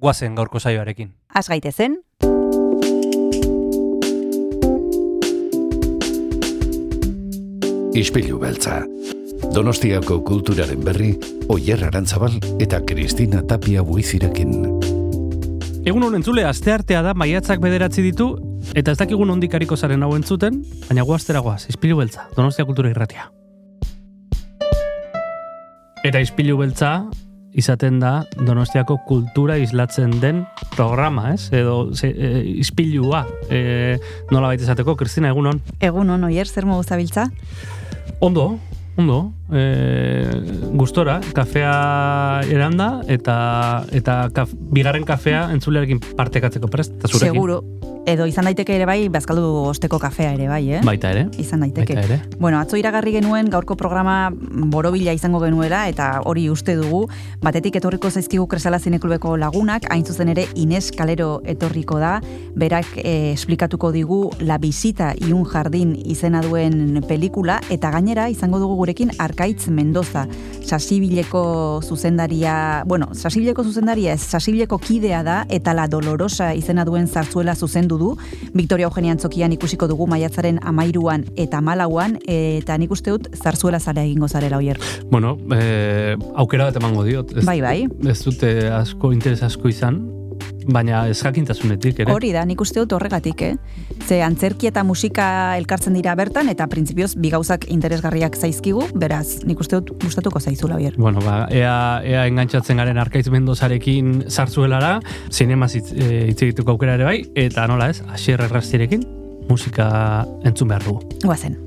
guazen gaurko saioarekin. Az gaitezen, Ispilu beltza. Donostiako kulturaren berri, Oyer Arantzabal eta Kristina Tapia buizirekin. Egun honen zule, asteartea da maiatzak bederatzi ditu, eta ez dakigun ondikariko zaren hau entzuten, baina guaztera guaz, izpilu beltza, Donostia Kultura Irratia. Eta izpilu beltza, izaten da Donostiako kultura islatzen den programa, ez? Edo ze, e, izpilua, e, nola baita esateko, Kristina, egun hon? egun on oier, zer mogu zabiltza? Ondo, ondo, e, gustora, kafea eranda, eta eta kaf, bigarren kafea entzulearekin partekatzeko prest, eta zurekin. Seguro, edo izan daiteke ere bai, bazkaldu osteko kafea ere bai, eh? Baita ere, Izan daiteke. baita ere. Bueno, atzo iragarri genuen gaurko programa borobila izango genuela eta hori uste dugu. Batetik etorriko zaizkigu Kresala Zineklubeko lagunak, hain zuzen ere Ines Kalero etorriko da. Berak eh, esplikatuko digu La Visita y un Jardín izena duen pelikula eta gainera izango dugu gurekin Arkaitz Mendoza. Sasibileko zuzendaria, bueno, Sasibileko zuzendaria ez, Sasibileko kidea da eta La Dolorosa izena duen zarzuela zuzendu du. Victoria Eugenia Antzokian ikusiko dugu maiatzaren amairuan eta malauan, eta nik uste dut zarzuela zara egingo zarela oier. Bueno, e, aukera bat emango diot. Ez, Bai, bai. Ez dute asko, interes asko izan, baina ez jakintasunetik ere. Hori da, nik uste dut horregatik, eh? Ze antzerki eta musika elkartzen dira bertan, eta printzipioz bi gauzak interesgarriak zaizkigu, beraz, nik uste dut gustatuko zaizula oier. Bueno, ba, ea, ea engantzatzen garen Arkaitz Mendozarekin zartzuelara, zinemaz hitz e, hitz egiteko aukera ere bai, eta nola ez, Asier Errastirekin musika entzun behar dugu. Guazen.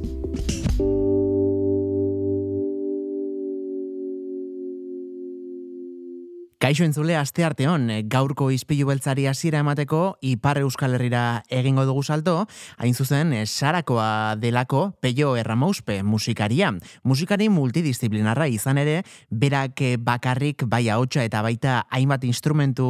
Kaixo entzule aste arteon, gaurko izpilu beltzari hasiera emateko Ipar Euskal Herrira egingo dugu salto, hain zuzen eh, Sarakoa delako Peio Erramauspe musikaria. Musikari multidisciplinarra izan ere, berak eh, bakarrik bai ahotsa eta baita hainbat instrumentu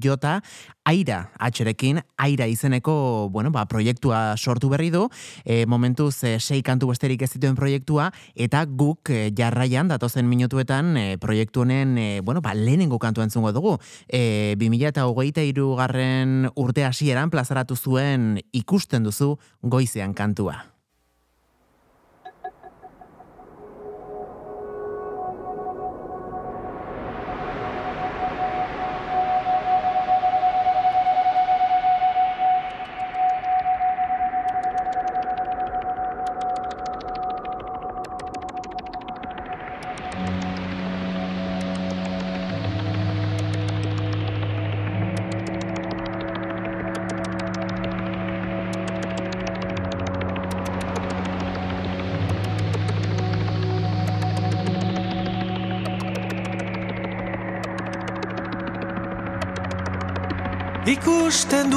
jota, Aira atxerekin, Aira izeneko bueno, ba, proiektua sortu berri du, e, momentuz e, sei kantu besterik ez dituen proiektua, eta guk e, jarraian datozen minutuetan e, proiektu honen e, bueno, ba, lehenengo kantu entzungo dugu. E, 2000 eta hogeita irugarren urte hasieran plazaratu zuen ikusten duzu goizean kantua.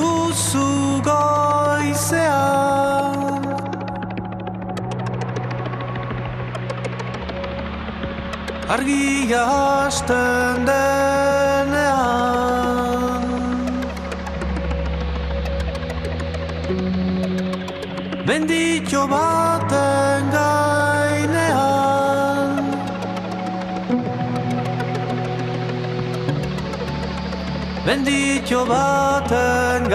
Duzu goizean Argia hasten denean Benditxo baten Benditxo baten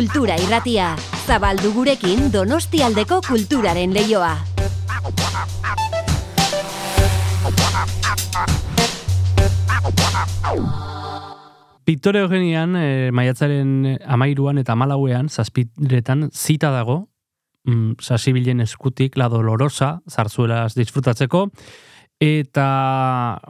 Kultura Irratia. Zabaldu gurekin Donostialdeko kulturaren leioa. Victoria Eugenian, e, maiatzaren amairuan eta malauean, zazpiretan, zita dago, mm, sasibilen eskutik, la dolorosa, zarzuelaz disfrutatzeko, eta,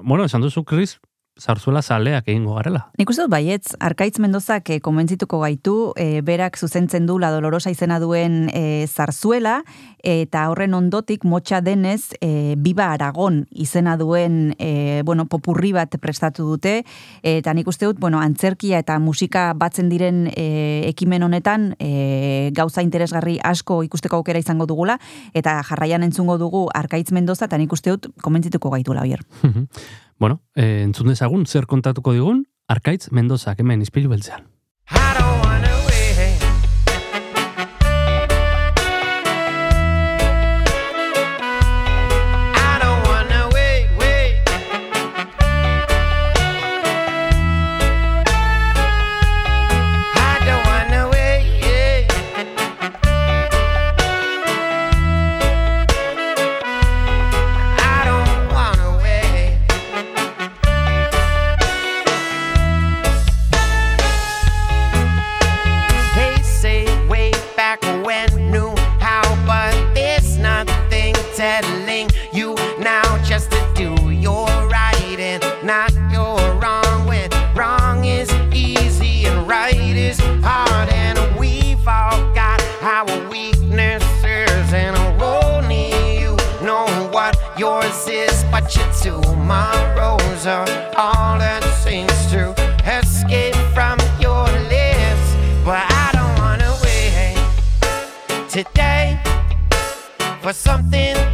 bueno, esan duzu, Chris, zarzuela zaleak egingo garela. Nik uste dut baietz, Arkaitz Mendozak e, konbentzituko gaitu, e, berak zuzentzen du La Dolorosa izena duen e, zarzuela, eta horren ondotik motxa denez e, Biba Aragon izena duen e, bueno, popurri bat prestatu dute, eta nik uste dut, bueno, antzerkia eta musika batzen diren e, ekimen honetan e, gauza interesgarri asko ikusteko aukera izango dugula, eta jarraian entzungo dugu Arkaitz Mendoza, eta nik uste dut konbentzituko gaitu, Laier. Mhm. Bueno, e, entzun dezagun zer kontatuko digun, Arkaitz Mendozak hemen izpilu beltzean. all that seems to escape from your lips. But I don't wanna wait today for something.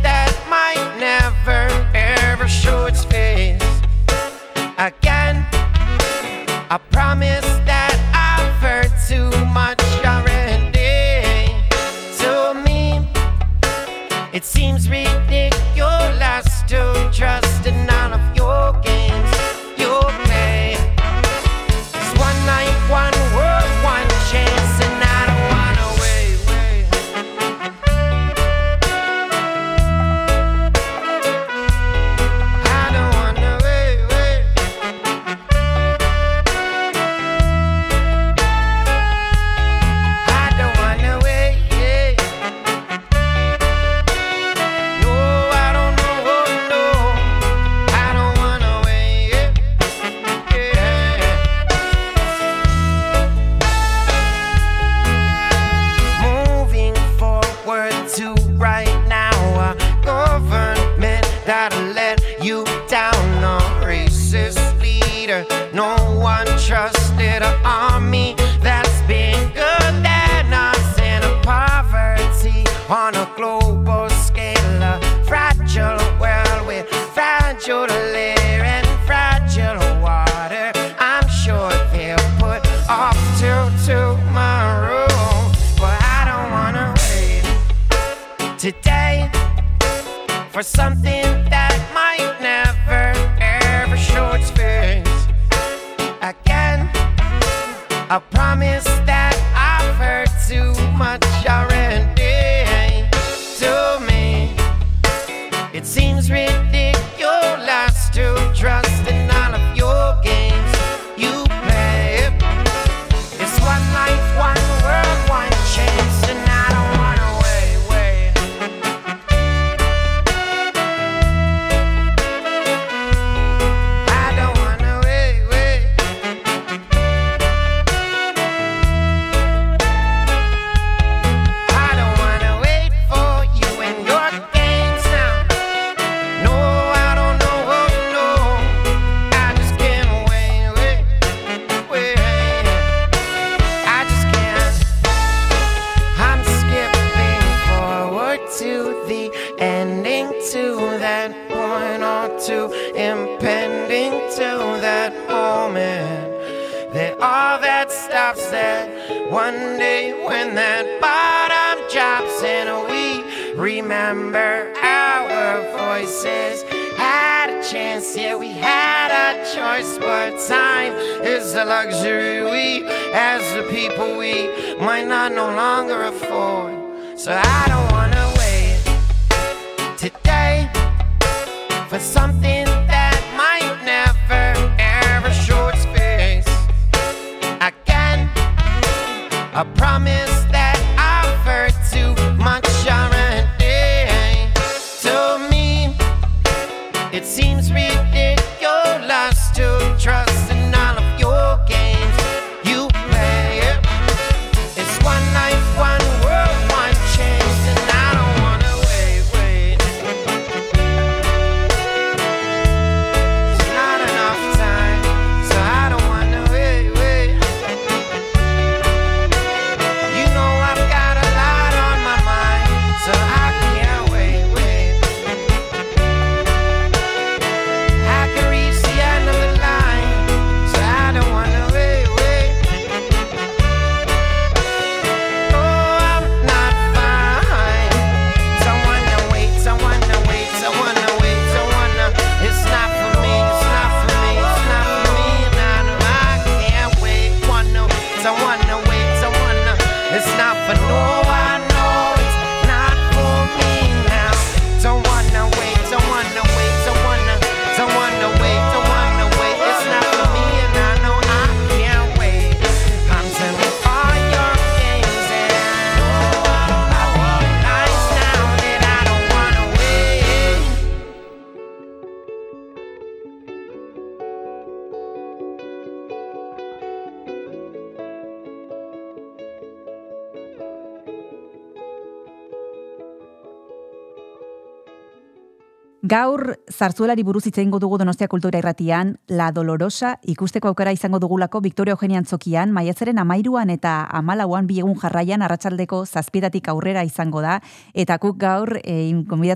Gaur, zartzuelari buruz hitz egingo dugu Donostia Kultura Irratian, La Dolorosa ikusteko aukera izango dugulako Victoria Eugenia Antzokian, maiatzaren amairuan eta amalauan bi egun jarraian arratsaldeko zazpietatik aurrera izango da, eta kuk gaur e,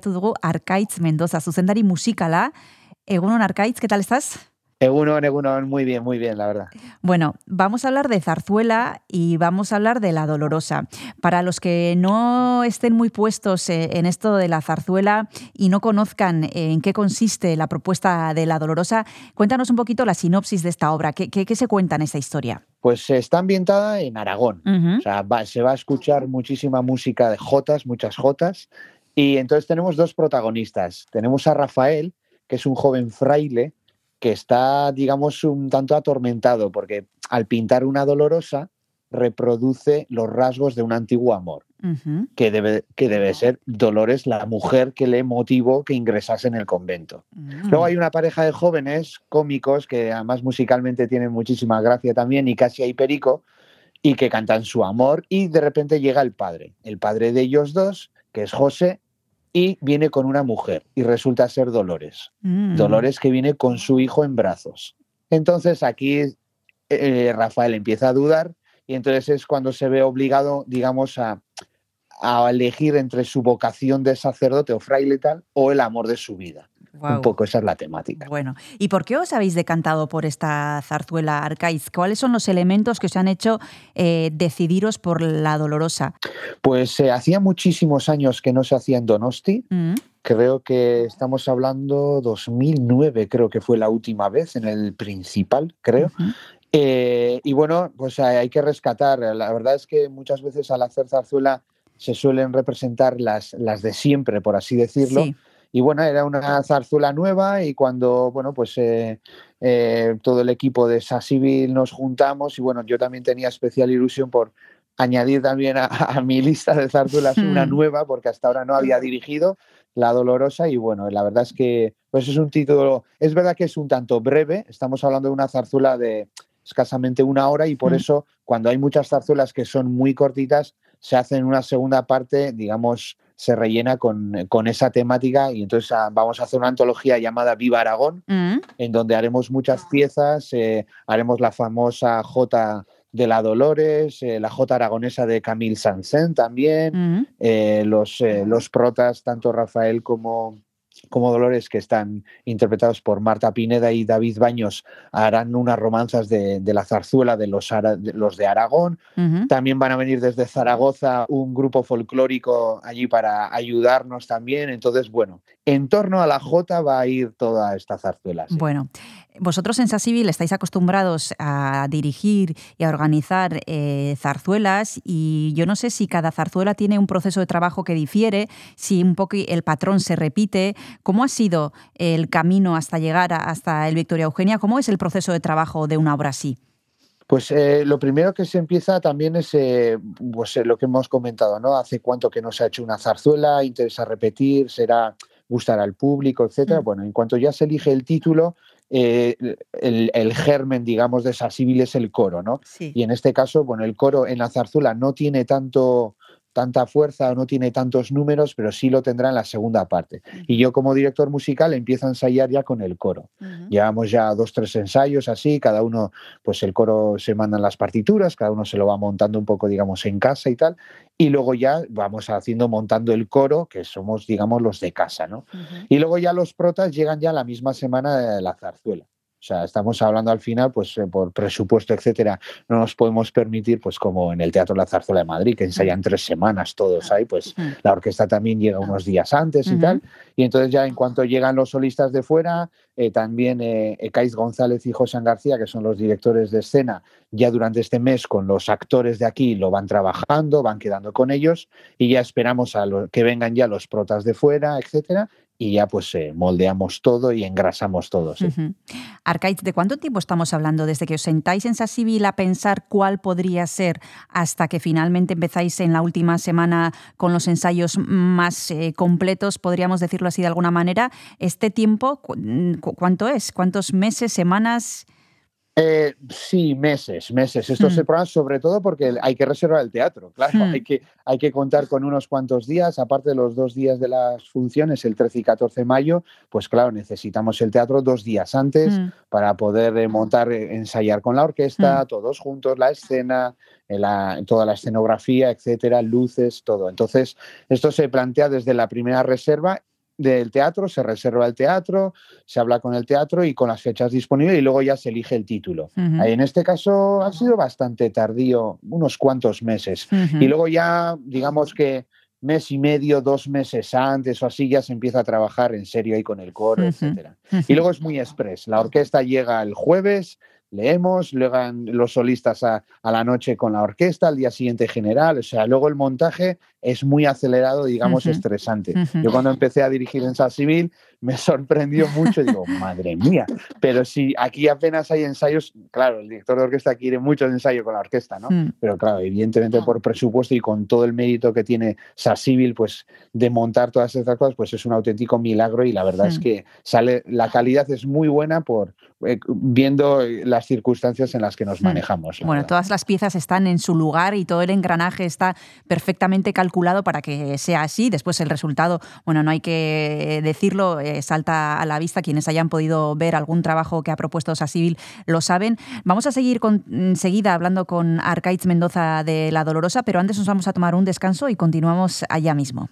dugu Arkaitz Mendoza, zuzendari musikala. Egunon Arkaitz, ¿qué tal estás? Egunon, Egunon, muy bien, muy bien, la verdad. Bueno, vamos a hablar de zarzuela y vamos a hablar de la dolorosa. Para los que no estén muy puestos eh, en esto de la zarzuela y no conozcan eh, en qué consiste la propuesta de la dolorosa, cuéntanos un poquito la sinopsis de esta obra. ¿Qué, se cuenta en esta historia? Pues está ambientada en Aragón. O sea, se va a escuchar muchísima música de jotas, muchas jotas. Y entonces tenemos dos protagonistas. Tenemos a Rafael, que es un joven fraile que está, digamos, un tanto atormentado, porque al pintar una dolorosa reproduce los rasgos de un antiguo amor, que, debe, que debe ser Dolores, la mujer que le motivó que ingresase en el convento. Mm. Luego hay una pareja de jóvenes cómicos que además musicalmente tienen muchísima gracia también y casi hay perico, y que cantan su amor y de repente llega el padre, el padre de ellos dos, que es José, y viene con una mujer y resulta ser Dolores. Mm. Dolores que viene con su hijo en brazos. Entonces aquí eh, Rafael empieza a dudar y entonces es cuando se ve obligado, digamos, a, a elegir entre su vocación de sacerdote o fraile tal o el amor de su vida. Un poco esa es la temática. Bueno, ¿y por qué os habéis decantado por esta zarzuela Arcaiz? ¿Cuáles son los elementos que os han hecho eh, decidiros por la dolorosa? Pues eh, hacía muchísimos años que no se hacía en Donosti. Mm. Creo que estamos hablando 2009, creo que fue la última vez en el principal, creo. Eh, y bueno, pues hay que rescatar. La verdad es que muchas veces al hacer zarzuela se suelen representar las, las de siempre, por así decirlo. Y bueno, era una zarzuela nueva y cuando, bueno, pues eh, eh, todo el equipo de Civil nos juntamos y bueno, yo también tenía especial ilusión por añadir también a, mi lista de zarzuelas una hmm. nueva porque hasta ahora no había dirigido La Dolorosa y bueno, la verdad es que pues es un título, es verdad que es un tanto breve, estamos hablando de una zarzuela de escasamente una hora y por hmm. eso cuando hay muchas zarzuelas que son muy cortitas, se hace en una segunda parte, digamos, se rellena con, esa temática y entonces ah, vamos a hacer una antología llamada Viva Aragón, mm. en donde haremos muchas piezas, eh, haremos la famosa J de la Dolores, eh, la J aragonesa de Camille Sansen también, mm. eh, los, los protas, tanto Rafael como, como Dolores, que están interpretados por Marta Pineda y David Baños, harán unas romanzas de, la zarzuela de los, de, los de Aragón. También van a venir desde Zaragoza un grupo folclórico allí para ayudarnos también. Entonces, bueno, en torno a la Jota va a ir toda esta zarzuela. Bueno, vosotros en Sasivil estáis acostumbrados a dirigir y a organizar eh, zarzuelas y yo no sé si cada zarzuela tiene un proceso de trabajo que difiere, si un poco el patrón se repite. ¿Cómo ha sido el camino hasta llegar hasta el Victoria Eugenia? ¿Cómo es el proceso de trabajo de una obra así? Pues eh, lo primero que se empieza también es eh, pues, lo que hemos comentado, ¿no? Hace cuánto que no se ha hecho una zarzuela, interesa repetir, será gustar al público, etcétera. Mm. Bueno, en cuanto ya se elige el título, eh, el, germen, digamos, de esa es el coro, ¿no? Y en este caso, bueno, el coro en la zarzuela no tiene tanto tanta fuerza o no tiene tantos números, pero sí lo tendrá en la segunda parte. Y yo como director musical empiezo a ensayar ya con el coro. Llevamos ya dos, tres ensayos así, cada uno, pues el coro se mandan las partituras, cada uno se lo va montando un poco, digamos, en casa y tal, y luego ya vamos haciendo, montando el coro, que somos, digamos, los de casa, ¿no? Y luego ya los protas llegan ya la misma semana de la zarzuela. O sea, estamos hablando al final, pues eh, por presupuesto, etcétera, no nos podemos permitir, pues como en el Teatro La Zarzuela de Madrid, que ensayan tres semanas todos ahí, pues la orquesta también llega unos días antes y tal. Y entonces ya en cuanto llegan los solistas de fuera, eh, también eh, González y José García, que son los directores de escena, ya durante este mes con los actores de aquí lo van trabajando, van quedando con ellos y ya esperamos a que vengan ya los protas de fuera, etcétera, y ya pues eh, moldeamos todo y engrasamos todo. ¿sí? ¿de cuánto tiempo estamos hablando? Desde que os sentáis en Sasivil a pensar cuál podría ser hasta que finalmente empezáis en la última semana con los ensayos más eh, completos, podríamos decirlo así de alguna manera. ¿Este tiempo cuánto es? ¿Cuántos meses, semanas? Eh, sí, meses, meses. Estos se programas sobre todo porque hay que reservar el teatro, claro, hay, que, hay que contar con unos cuantos días, aparte de los dos días de las funciones, el 13 y 14 de mayo, pues claro, necesitamos el teatro dos días antes para poder eh, montar, eh, ensayar con la orquesta, todos juntos, la escena, la, toda la escenografía, etcétera, luces, todo. Entonces, esto se plantea desde la primera reserva del teatro, se reserva el teatro, se habla con el teatro y con las fechas disponibles y luego ya se elige el título. En este caso ha sido bastante tardío, unos cuantos meses. Y luego ya, digamos que mes y medio, dos meses antes o así, ya se empieza a trabajar en serio ahí con el coro, etcétera. Y luego es muy express. La orquesta llega el jueves, leemos, luego los solistas a, a, la noche con la orquesta, al día siguiente general, o sea, luego el montaje es muy acelerado, digamos, estresante. Yo cuando empecé a dirigir en Sal Civil me sorprendió mucho, digo, madre mía, pero si aquí apenas hay ensayos, claro, el director de orquesta quiere mucho el ensayo con la orquesta, ¿no? Mm. Pero claro, evidentemente por presupuesto y con todo el mérito que tiene Sal Civil, pues de montar todas estas cosas, pues es un auténtico milagro y la verdad es que sale, la calidad es muy buena por eh, viendo las circunstancias en las que nos manejamos. Bueno, todas las piezas están en su lugar y todo el engranaje está perfectamente calculado para que sea así. Después el resultado, bueno, no hay que decirlo, eh, salta a la vista. Quienes hayan podido ver algún trabajo que ha propuesto Civil lo saben. Vamos a seguir enseguida hablando con Arcaiz Mendoza de La Dolorosa, pero antes nos vamos a tomar un descanso y continuamos allá mismo.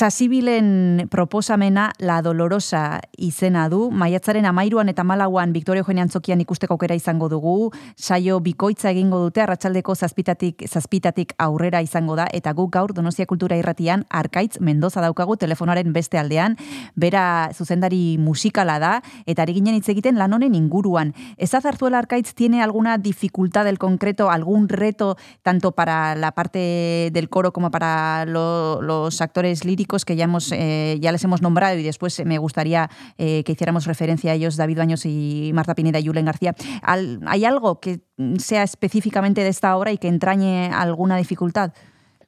Sasibilen proposamena La Dolorosa izena du, maiatzaren amairuan eta malauan Victoria Eugenia Antzokian ikusteko aukera izango dugu, saio bikoitza egingo dute, arratsaldeko zazpitatik, zazpitatik aurrera izango da, eta guk gaur Donostia Kultura Irratian Arkaitz Mendoza daukagu telefonaren beste aldean, bera zuzendari musikala da, eta ari ginen hitz egiten lan honen inguruan. Ez azartuela Arkaitz tiene alguna dificultad del concreto, algún reto, tanto para la parte del coro como para lo, los actores líricos que ya, hemos, eh, ya les hemos nombrado y después me gustaría eh, que hiciéramos referencia a ellos, David Baños y Marta Pineda y Julen García. ¿Hay algo que sea específicamente de esta obra y que entrañe alguna dificultad?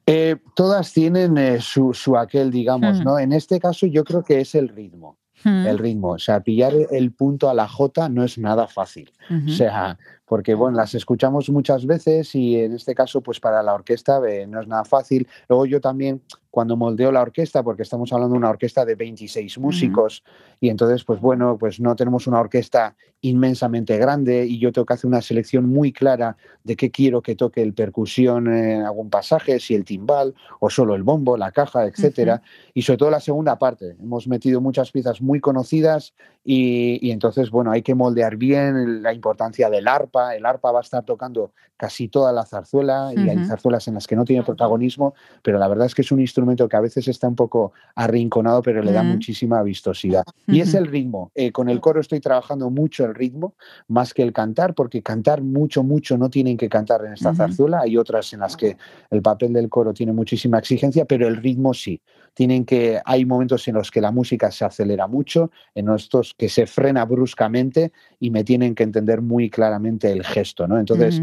Eh, todas tienen eh, su, su, aquel, digamos, Hmm. ¿no? En este caso yo creo que es el ritmo. Hmm. El ritmo. O sea, pillar el punto a la J no es nada fácil. O sea, porque bueno, las escuchamos muchas veces y en este caso, pues para la orquesta eh, no es nada fácil. Luego yo también, cuando moldeo la orquesta, porque estamos hablando de una orquesta de 26 músicos, y entonces, pues bueno, pues no tenemos una orquesta inmensamente grande y yo tengo que hacer una selección muy clara de qué quiero que toque el percusión en algún pasaje, si el timbal o solo el bombo, la caja, etcétera. Y sobre todo la segunda parte. Hemos metido muchas piezas muy conocidas y, y entonces, bueno, hay que moldear bien la importancia del arpa. El arpa va a estar tocando casi toda la zarzuela y hay Ujú. zarzuelas en las que no tiene protagonismo, pero la verdad es que es un instrumento que a veces está un poco arrinconado, pero le da Mm. muchísima vistosidad. Y es el ritmo. Eh, con el coro estoy trabajando mucho el ritmo, más que el cantar, porque cantar mucho, mucho no tienen que cantar en esta zarzuela. Hay otras en las que el papel del coro tiene muchísima exigencia, pero el ritmo sí. Tienen que, hay momentos en los que la música se acelera mucho, en estos que se frena bruscamente y me tienen que entender muy claramente el gesto, ¿no? Entonces.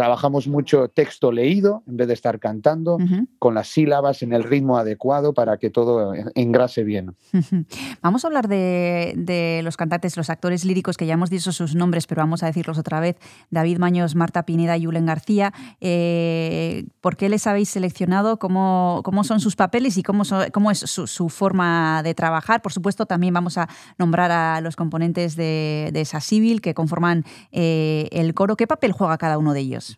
Trabajamos mucho texto leído en vez de estar cantando, con las sílabas en el ritmo adecuado para que todo engrase bien. Vamos a hablar de, de los cantantes, los actores líricos, que ya hemos dicho sus nombres, pero vamos a decirlos otra vez. David Maños, Marta Pineda y Julen García. Eh, ¿Por qué les habéis seleccionado? ¿Cómo, cómo son sus papeles y cómo, so- cómo es su, su forma de trabajar? Por supuesto, también vamos a nombrar a los componentes de, de esa civil que conforman eh, el coro. ¿Qué papel juega cada uno de ellos?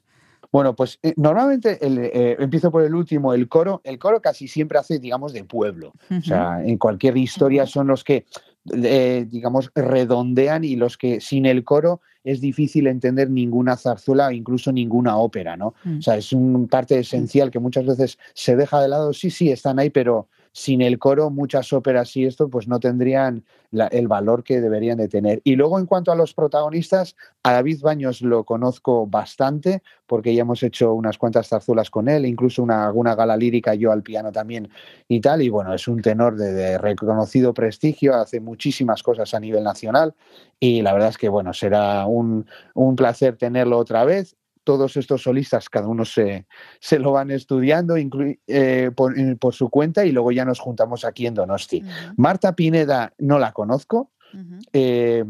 Bueno, pues eh, normalmente el, eh, empiezo por el último, el coro. El coro casi siempre hace, digamos, de pueblo. O sea, en cualquier historia son los que, eh, digamos, redondean y los que sin el coro es difícil entender ninguna zarzuela o incluso ninguna ópera, ¿no? Mm. O sea, es un parte esencial que muchas veces se deja de lado. Sí, sí, están ahí, pero sin el coro muchas óperas y esto pues no tendrían el valor que deberían de tener. Y luego en cuanto a los protagonistas, a David Baños lo conozco bastante porque ya hemos hecho unas cuantas zarzuelas con él, incluso una, gala lírica yo al piano también y tal. Y bueno, es un tenor de, de reconocido prestigio, hace muchísimas cosas a nivel nacional y la verdad es que bueno, será un, un placer tenerlo otra vez. Todos estos solistas, cada uno se, se lo van estudiando eh, por, eh, por su cuenta y luego ya nos juntamos aquí en Donosti. Marta Pineda no la conozco, eh,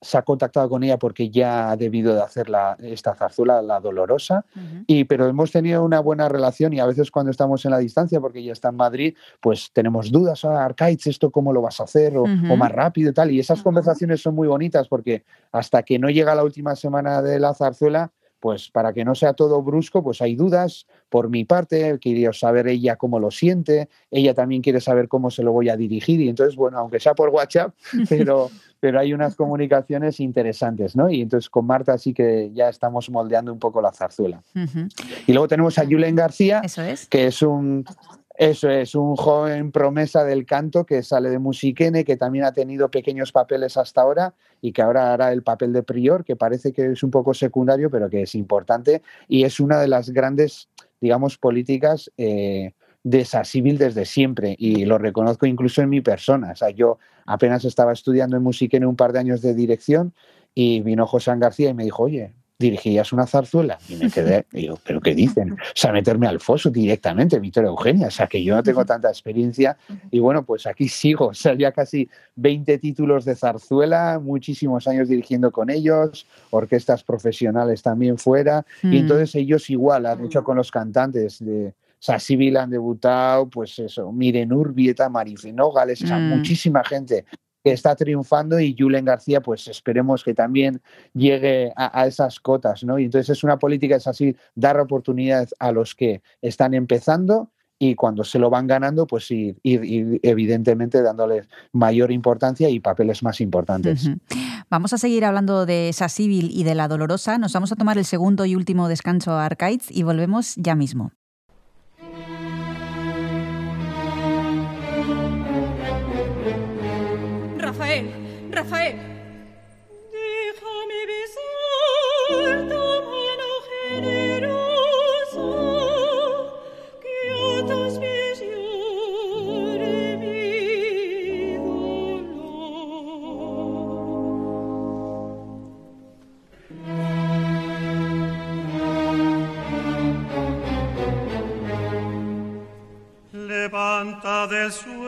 se ha contactado con ella porque ya ha debido de hacer la, esta zarzuela, la dolorosa, y, pero hemos tenido una buena relación y a veces cuando estamos en la distancia, porque ella está en Madrid, pues tenemos dudas, ah, Arcaiz, ¿esto cómo lo vas a hacer? O más rápido y tal. Y esas conversaciones son muy bonitas porque hasta que no llega la última semana de la zarzuela, pues para que no sea todo brusco, pues hay dudas por mi parte, quiero saber ella cómo lo siente, ella también quiere saber cómo se lo voy a dirigir y entonces, bueno, aunque sea por WhatsApp, pero, pero hay unas comunicaciones interesantes, ¿no? Y entonces con Marta sí que ya estamos moldeando un poco la zarzuela. Y luego tenemos a Julen García, Eso es. que es un eso es un joven promesa del canto que sale de Musiquene, que también ha tenido pequeños papeles hasta ahora y que ahora hará el papel de prior, que parece que es un poco secundario, pero que es importante y es una de las grandes, digamos, políticas eh, de Sasíbil desde siempre y lo reconozco incluso en mi persona. O sea, yo apenas estaba estudiando en Musiquene un par de años de dirección y vino José García y me dijo, oye, ¿dirigirías una zarzuela? Y me quedé, y digo, ¿pero qué dicen? O sea, meterme al foso directamente, Victoria Eugenia, o sea, que yo no tengo tanta experiencia. Y bueno, pues aquí sigo, o sea, ya casi 20 títulos de zarzuela, muchísimos años dirigiendo con ellos, orquestas profesionales también fuera, Mm. y entonces ellos igual han hecho con los cantantes de... O sea, Sibyl han debutado, pues eso, Miren Urbieta, Marifenógales, o sea, Mm. muchísima gente que está triunfando y Julen García, pues esperemos que también llegue a, esas cotas, ¿no? Y entonces es una política, es así, dar oportunidades a los que están empezando y cuando se lo van ganando, pues ir, evidentemente dándoles mayor importancia y papeles más importantes. Vamos a seguir hablando de esa civil y de la dolorosa. Nos vamos a tomar el segundo y último descanso a Arcades y volvemos ya mismo. Rafael. levanta del suelo,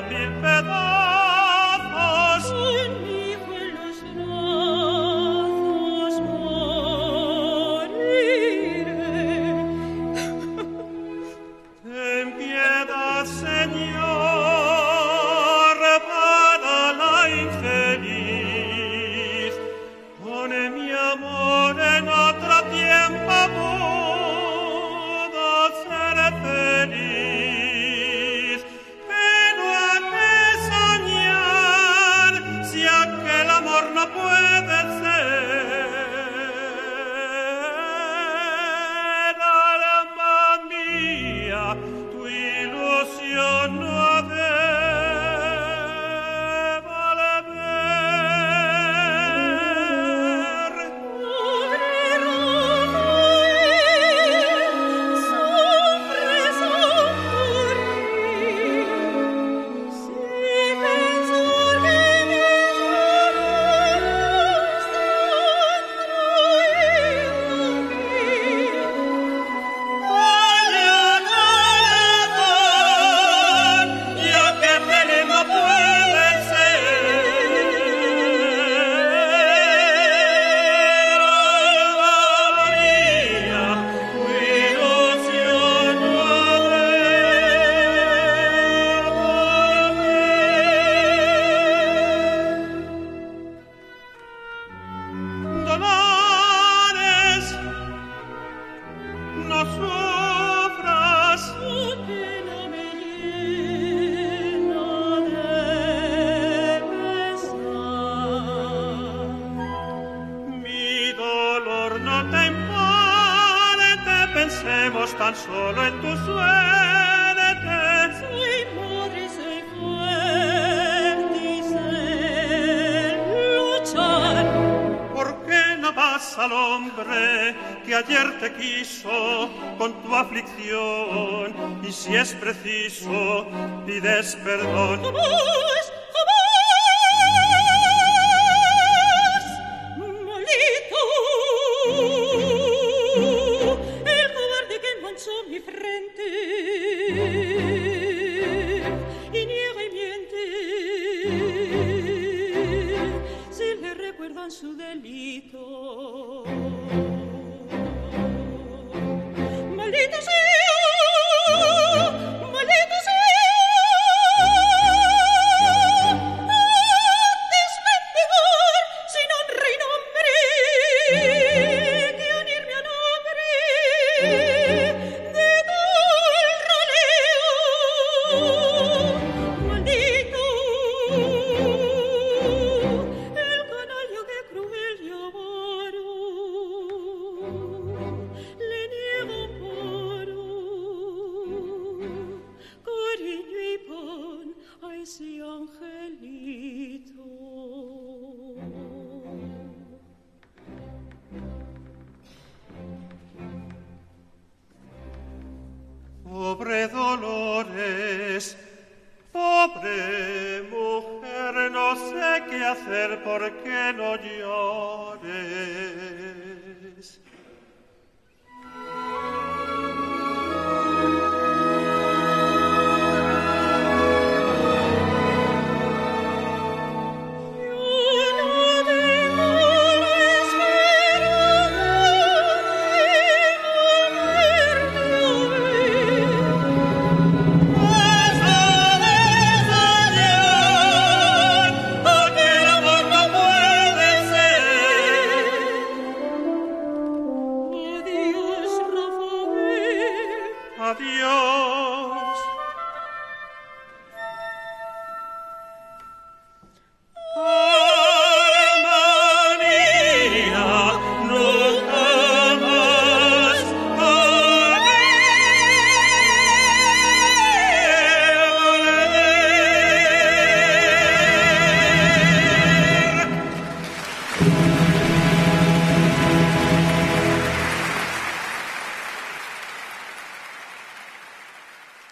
Better.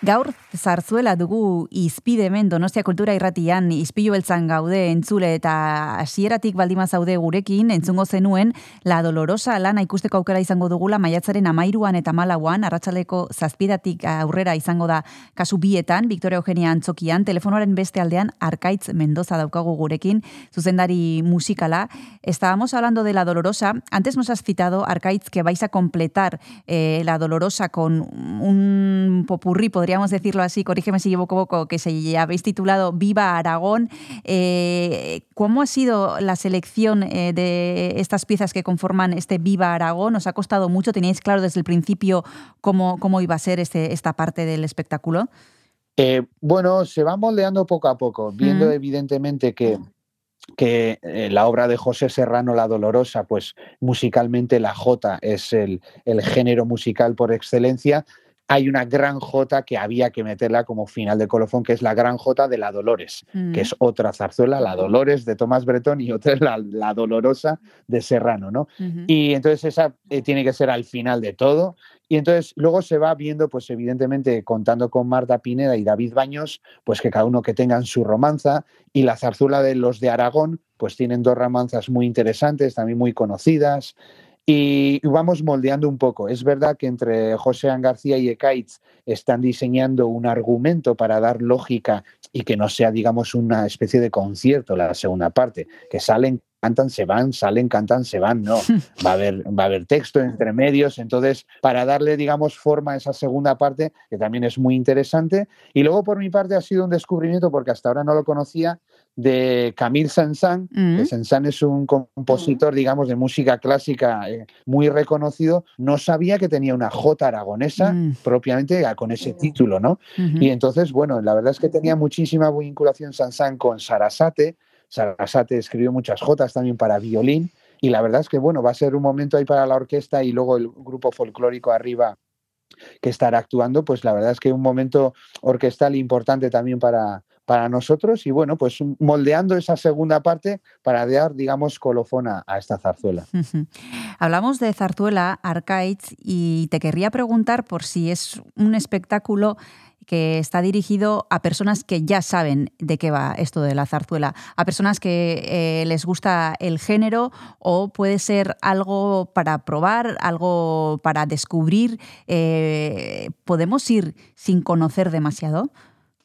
Gaur zarzuela dugu izpide hemen Donostia Kultura Irratian izpilu beltzan gaude entzule eta hasieratik baldima zaude gurekin entzungo zenuen La Dolorosa lana ikusteko aukera izango dugula maiatzaren amairuan eta malauan arratsaleko zazpidatik aurrera izango da kasu bietan Victoria Eugenia Antzokian telefonoaren beste aldean Arkaitz Mendoza daukagu gurekin zuzendari musikala. Estábamos hablando de La Dolorosa. Antes nos has citado, Arkaitz, que vais a completar eh, La Dolorosa con un popurrí, podríamos decirlo así, corrígeme si equivoco poco, que se habéis titulado Viva Aragón. Eh, ¿Cómo ha sido la selección eh, de estas piezas que conforman este Viva Aragón? ¿Os ha costado mucho? ¿Teníais claro desde el principio cómo, cómo iba a ser este, esta parte del espectáculo? Eh, bueno, se va moldeando poco a poco, viendo Mm. evidentemente que, que eh, la obra de José Serrano, La Dolorosa, pues musicalmente la Jota es el, el género musical por excelencia. Hay una gran Jota que había que meterla como final de colofón, que es la gran Jota de La Dolores, Mm. que es otra zarzuela, La Dolores de Tomás Bretón y otra es la, la Dolorosa de Serrano, ¿no? Y entonces esa eh, tiene que ser al final de todo. Y entonces luego se va viendo, pues evidentemente contando con Marta Pineda y David Baños, pues que cada uno que tengan su romanza. Y la zarzuela de los de Aragón, pues tienen dos romanzas muy interesantes, también muy conocidas. Y vamos moldeando un poco. Es verdad que entre José García y Ekaitz están diseñando un argumento para dar lógica y que no sea, digamos, una especie de concierto la segunda parte, que salen, cantan, se van, salen, cantan, se van, no. Va a haber, va a haber texto entre medios, entonces, para darle, digamos, forma a esa segunda parte, que también es muy interesante. Y luego, por mi parte, ha sido un descubrimiento, porque hasta ahora no lo conocía, de Camille Saint-Saëns, Mm. que Saint-Saëns es un compositor, digamos, de música clásica eh, muy reconocido. No sabía que tenía una J aragonesa Mm. propiamente ah, con ese título, ¿no? Y entonces, bueno, la verdad es que tenía muchísima vinculación Sansán con Sarasate. Sarasate escribió muchas jotas también para violín. Y la verdad es que, bueno, va a ser un momento ahí para la orquesta y luego el grupo folclórico arriba que estará actuando. Pues la verdad es que un momento orquestal importante también para, para nosotros. Y bueno, pues moldeando esa segunda parte para dar, digamos, colofón a, esta zarzuela. Hablamos de Zarzuela, Arcaitz, y te querría preguntar por si es un espectáculo que está dirigido a personas que ya saben de qué va esto de la zarzuela, a personas que eh, les gusta el género o puede ser algo para probar, algo para descubrir. Eh, ¿Podemos ir sin conocer demasiado?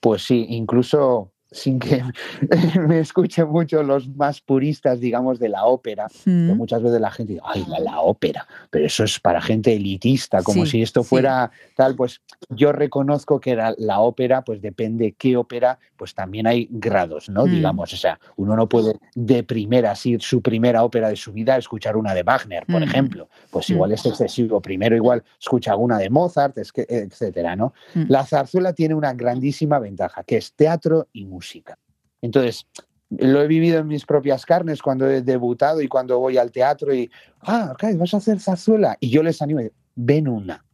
Pues sí, incluso sin que me escuchen mucho los más puristas, digamos, de la ópera, Mm. que muchas veces la gente dice, ay, la, la ópera, pero eso es para gente elitista, como Sí, si esto sí. fuera tal, pues yo reconozco que la, la ópera, pues depende qué ópera, pues también hay grados, ¿no? Mm. Digamos, o sea, uno no puede de primera, así su primera ópera de su vida, escuchar una de Wagner, por Mm. ejemplo, pues Mm. igual es excesivo, primero igual escucha una de Mozart, etcétera, ¿no? Mm. La zarzuela tiene una grandísima ventaja, que es teatro y música. Entonces, lo he vivido en mis propias carnes cuando he debutado y cuando voy al teatro y, ah, ok, vas a hacer zarzuela. Y yo les animo, ven una.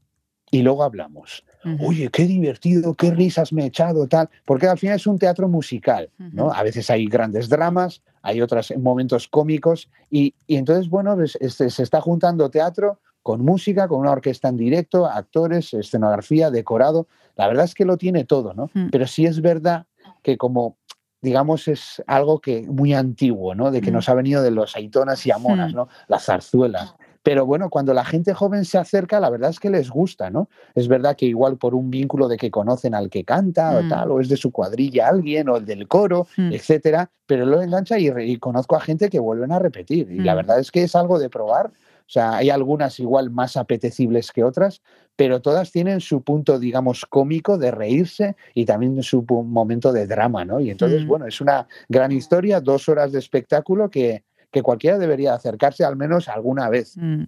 Y luego hablamos. Ujú. Oye, qué divertido, qué risas me he echado, tal. Porque al final es un teatro musical, ¿no? Ujú. A veces hay grandes dramas, hay otros momentos cómicos. Y, y entonces, bueno, pues, este, se está juntando teatro con música, con una orquesta en directo, actores, escenografía, decorado. La verdad es que lo tiene todo, ¿no? Mm. Pero sí es verdad que como digamos es algo que muy antiguo, ¿no? De que nos ha venido de los aitonas y amonas, Mm. ¿no? Las zarzuelas. Pero bueno, cuando la gente joven se acerca, la verdad es que les gusta, ¿no? Es verdad que igual por un vínculo de que conocen al que canta o Mm. tal, o es de su cuadrilla alguien, o el del coro, Mm. etcétera, pero lo engancha y, y conozco a gente que vuelven a repetir. Y la Mm. verdad es que es algo de probar. O sea, hay algunas igual más apetecibles que otras, pero todas tienen su punto, digamos, cómico de reírse y también su momento de drama, ¿no? Y entonces, Mm. bueno, es una gran historia, dos horas de espectáculo que, que cualquiera debería acercarse al menos alguna vez. Mm.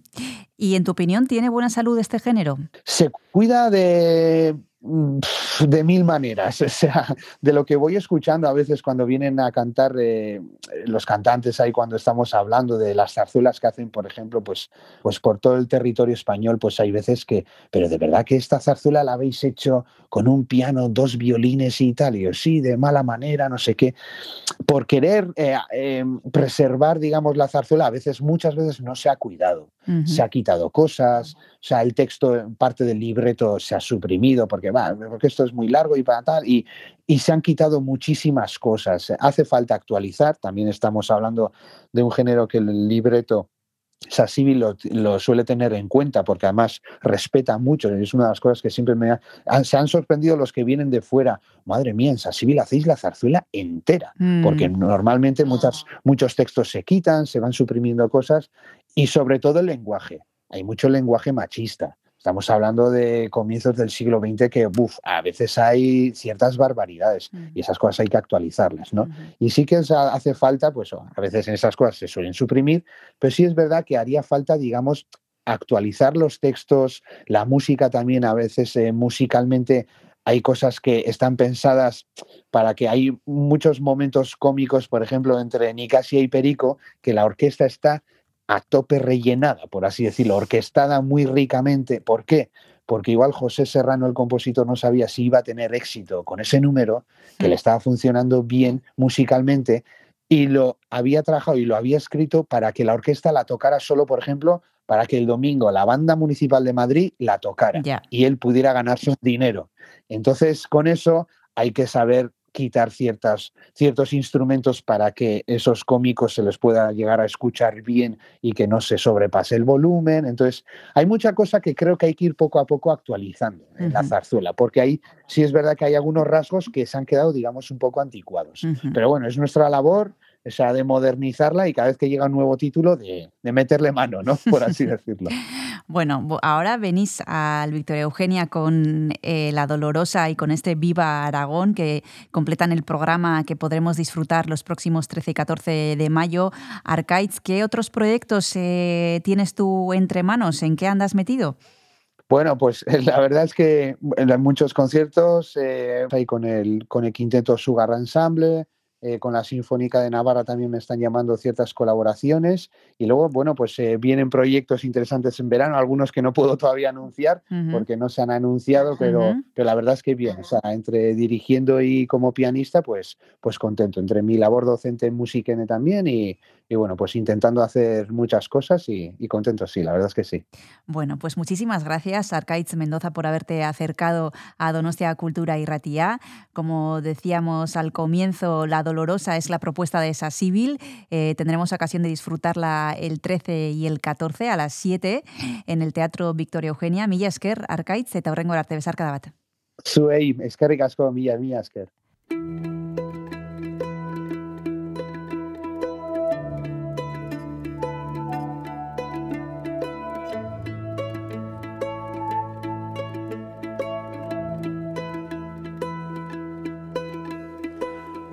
¿Y en tu opinión tiene buena salud este género? Se cuida de, de mil maneras, o sea, de lo que voy escuchando a veces cuando vienen a cantar eh, los cantantes ahí cuando estamos hablando de las zarzuelas que hacen, por ejemplo, pues, pues por todo el territorio español, pues hay veces que, pero de verdad que esta zarzuela la habéis hecho con un piano, dos violines y tal, y yo, sí, de mala manera, no sé qué, por querer eh, eh, preservar, digamos, la zarzuela, a veces, muchas veces no se ha cuidado Ujú. se ha quitado cosas, o sea, el texto, parte del libreto se ha suprimido, porque va, porque esto es muy largo y para tal, y, y se han quitado muchísimas cosas. Hace falta actualizar, también estamos hablando de un género que el libreto Sassibi lo, lo, suele tener en cuenta porque además respeta mucho. Es una de las cosas que siempre me ha, se han sorprendido los que vienen de fuera. Madre mía, en Sassibi la hacéis la zarzuela entera, mm. porque normalmente muchas, muchos textos se quitan, se van suprimiendo cosas y sobre todo el lenguaje. Hay mucho lenguaje machista. Estamos hablando de comienzos del siglo XX que, uf, a veces hay ciertas barbaridades y esas cosas hay que actualizarlas, ¿no? Y sí que hace falta, pues a veces en esas cosas se suelen suprimir, pero sí es verdad que haría falta, digamos, actualizar los textos, la música también a veces eh, musicalmente hay cosas que están pensadas para que hay muchos momentos cómicos, por ejemplo, entre Nicasia y Perico, que la orquesta está a tope rellenada, por así decirlo, orquestada muy ricamente. ¿Por qué? Porque igual José Serrano, el compositor, no sabía si iba a tener éxito con ese número, que le estaba funcionando bien musicalmente, y lo había trabajado y lo había escrito para que la orquesta la tocara solo, por ejemplo, para que el domingo la banda municipal de Madrid la tocara y él pudiera ganarse un dinero. Entonces, con eso hay que saber quitar ciertas, ciertos instrumentos para que esos cómicos se les pueda llegar a escuchar bien y que no se sobrepase el volumen. Entonces, hay mucha cosa que creo que hay que ir poco a poco actualizando en la zarzuela, porque ahí sí es verdad que hay algunos rasgos que se han quedado, digamos, un poco anticuados. Pero bueno, es nuestra labor esa de modernizarla y cada vez que llega un nuevo título de, de meterle mano, ¿no? Por así decirlo. bueno, ahora venís al Victoria Eugenia con eh, La Dolorosa y con este Viva Aragón que completan el programa que podremos disfrutar los próximos 13 y 14 de mayo. Arcaiz, ¿qué otros proyectos eh, tienes tú entre manos? ¿En qué andas metido? Bueno, pues la verdad es que en muchos conciertos, eh, ahí con el, con el quinteto Sugar Ensemble, eh, con la Sinfónica de Navarra también me están llamando ciertas colaboraciones. Y luego, bueno, pues eh, vienen proyectos interesantes en verano, algunos que no puedo todavía anunciar porque no se han anunciado, pero, pero la verdad es que bien, o sea, entre dirigiendo y como pianista, pues, pues contento, entre mi labor docente en Musiquene también y, y bueno, pues intentando hacer muchas cosas y, y, contento, sí, la verdad es que sí. Bueno, pues muchísimas gracias, Arcaitz Mendoza, por haberte acercado a Donostia Cultura y Ratía. Como decíamos al comienzo, la dolorosa es la propuesta de esa civil. Eh, tendremos ocasión de disfrutarla el 13 y el 14 a las 7 en el Teatro Victoria Eugenia. Mila esker, Arkaitz, eta horrengo arte besar cada bat. Zuei, eskerrik asko, mila, mila esker.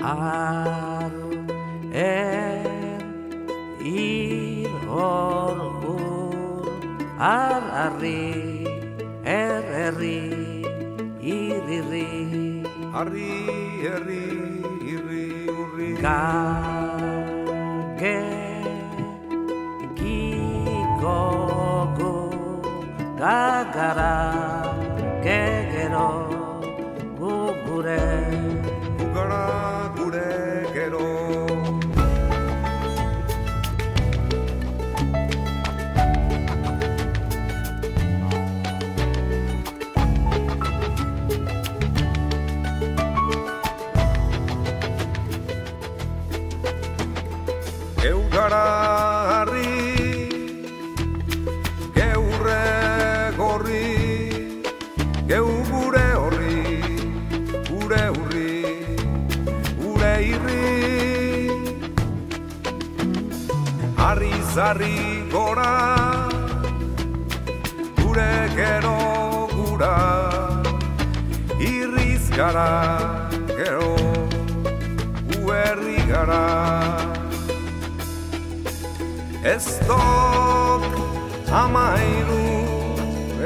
Ar er ir orgur ar arri er erri irri. Arri erri irri urri. Ga ge gi go go ga zarri gora gure gero gura irriz gara gero uerri gara. Ez dok amairu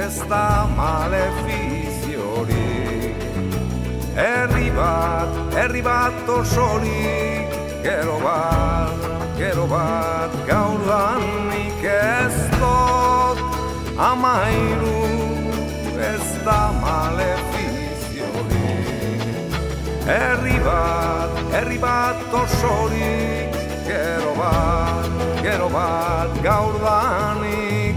ez da malefiziorik Herri bat, herri bat osorik Gero bat, gero bat gaur danik Ez dok amairu ez da malefiziorik Herri bat, herri bat osorik Gero bat, gero bat gaur danik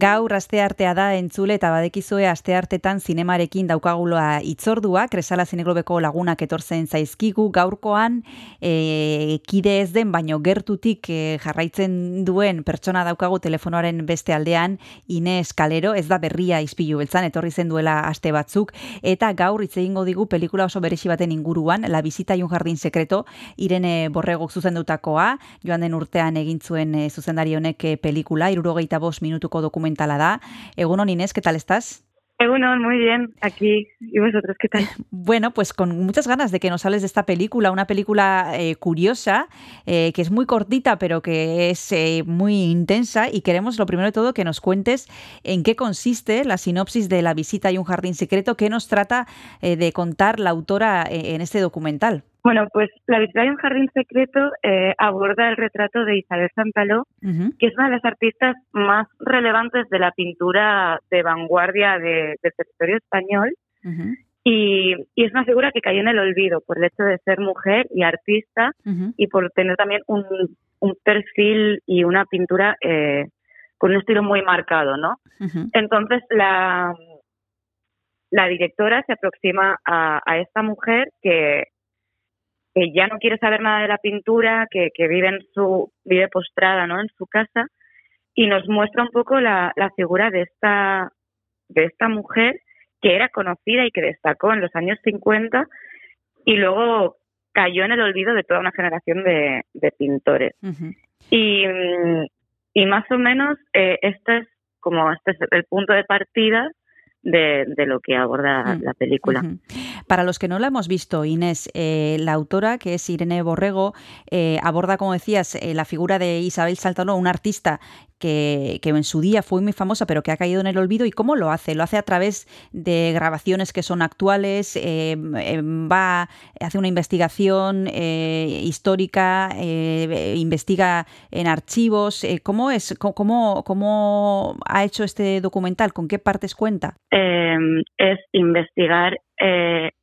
Gaur asteartea da entzule eta badekizue asteartetan zinemarekin daukaguloa itzordua, Kresala Zineglobeko lagunak etortzen zaizkigu gaurkoan. E, kide ez den, baino gertutik e, jarraitzen duen pertsona daukagu telefonoaren beste aldean Ines Kalero, ez da berria izpilu beltzan, etorri zen duela aste batzuk, eta gaur hitz egingo digu pelikula oso beresi baten inguruan, La visita y un jardín secreto, Irene Borregok zuzendutakoa, joan den urtean egin zuen e, zuzendari honek e, pelikula, irurogeita bost minutuko dokumentala da. Egunon Inés, ¿qué tal estás? Egunon, muy bien, aquí. ¿Y vosotros qué tal? Bueno, pues con muchas ganas de que nos hables de esta película, una película eh, curiosa, eh, que es muy cortita, pero que es eh, muy intensa. Y queremos, lo primero de todo, que nos cuentes en qué consiste la sinopsis de La visita y un jardín secreto, qué nos trata de contar la autora en este documental. Bueno, pues La visita de un jardín secreto eh, aborda el retrato de Isabel Santaló, que es una de las artistas más relevantes de la pintura de vanguardia de- del territorio español. Y, y es una figura que cayó en el olvido por el hecho de ser mujer y artista Ujú. y por tener también un, un perfil y una pintura eh, con un estilo muy marcado, ¿no? Entonces la, la directora se aproxima a, a esta mujer que, que ya no quiere saber nada de la pintura, que, que vive en su vive postrada, ¿no? En su casa y nos muestra un poco la, la figura de esta de esta mujer que era conocida y que destacó en los años 50 y luego cayó en el olvido de toda una generación de, de pintores. Y, mm, y más o menos eh, este es como este es el punto de partida de, de lo que aborda Mm. la película. Ujú. Para los que no la hemos visto, Inés, eh, la autora, que es Irene Borrego, eh, aborda, como decías, eh, la figura de Isabel Saltano, una artista que, en su día fue muy famosa, pero que ha caído en el olvido. ¿Y cómo lo hace? Lo hace a través de grabaciones que son actuales, eh, eh, va, hace una investigación histórica, investiga en archivos. ¿Cómo es? ¿Cómo- ¿Cómo, ha hecho este documental? ¿Con qué partes cuenta? Eh, es investigar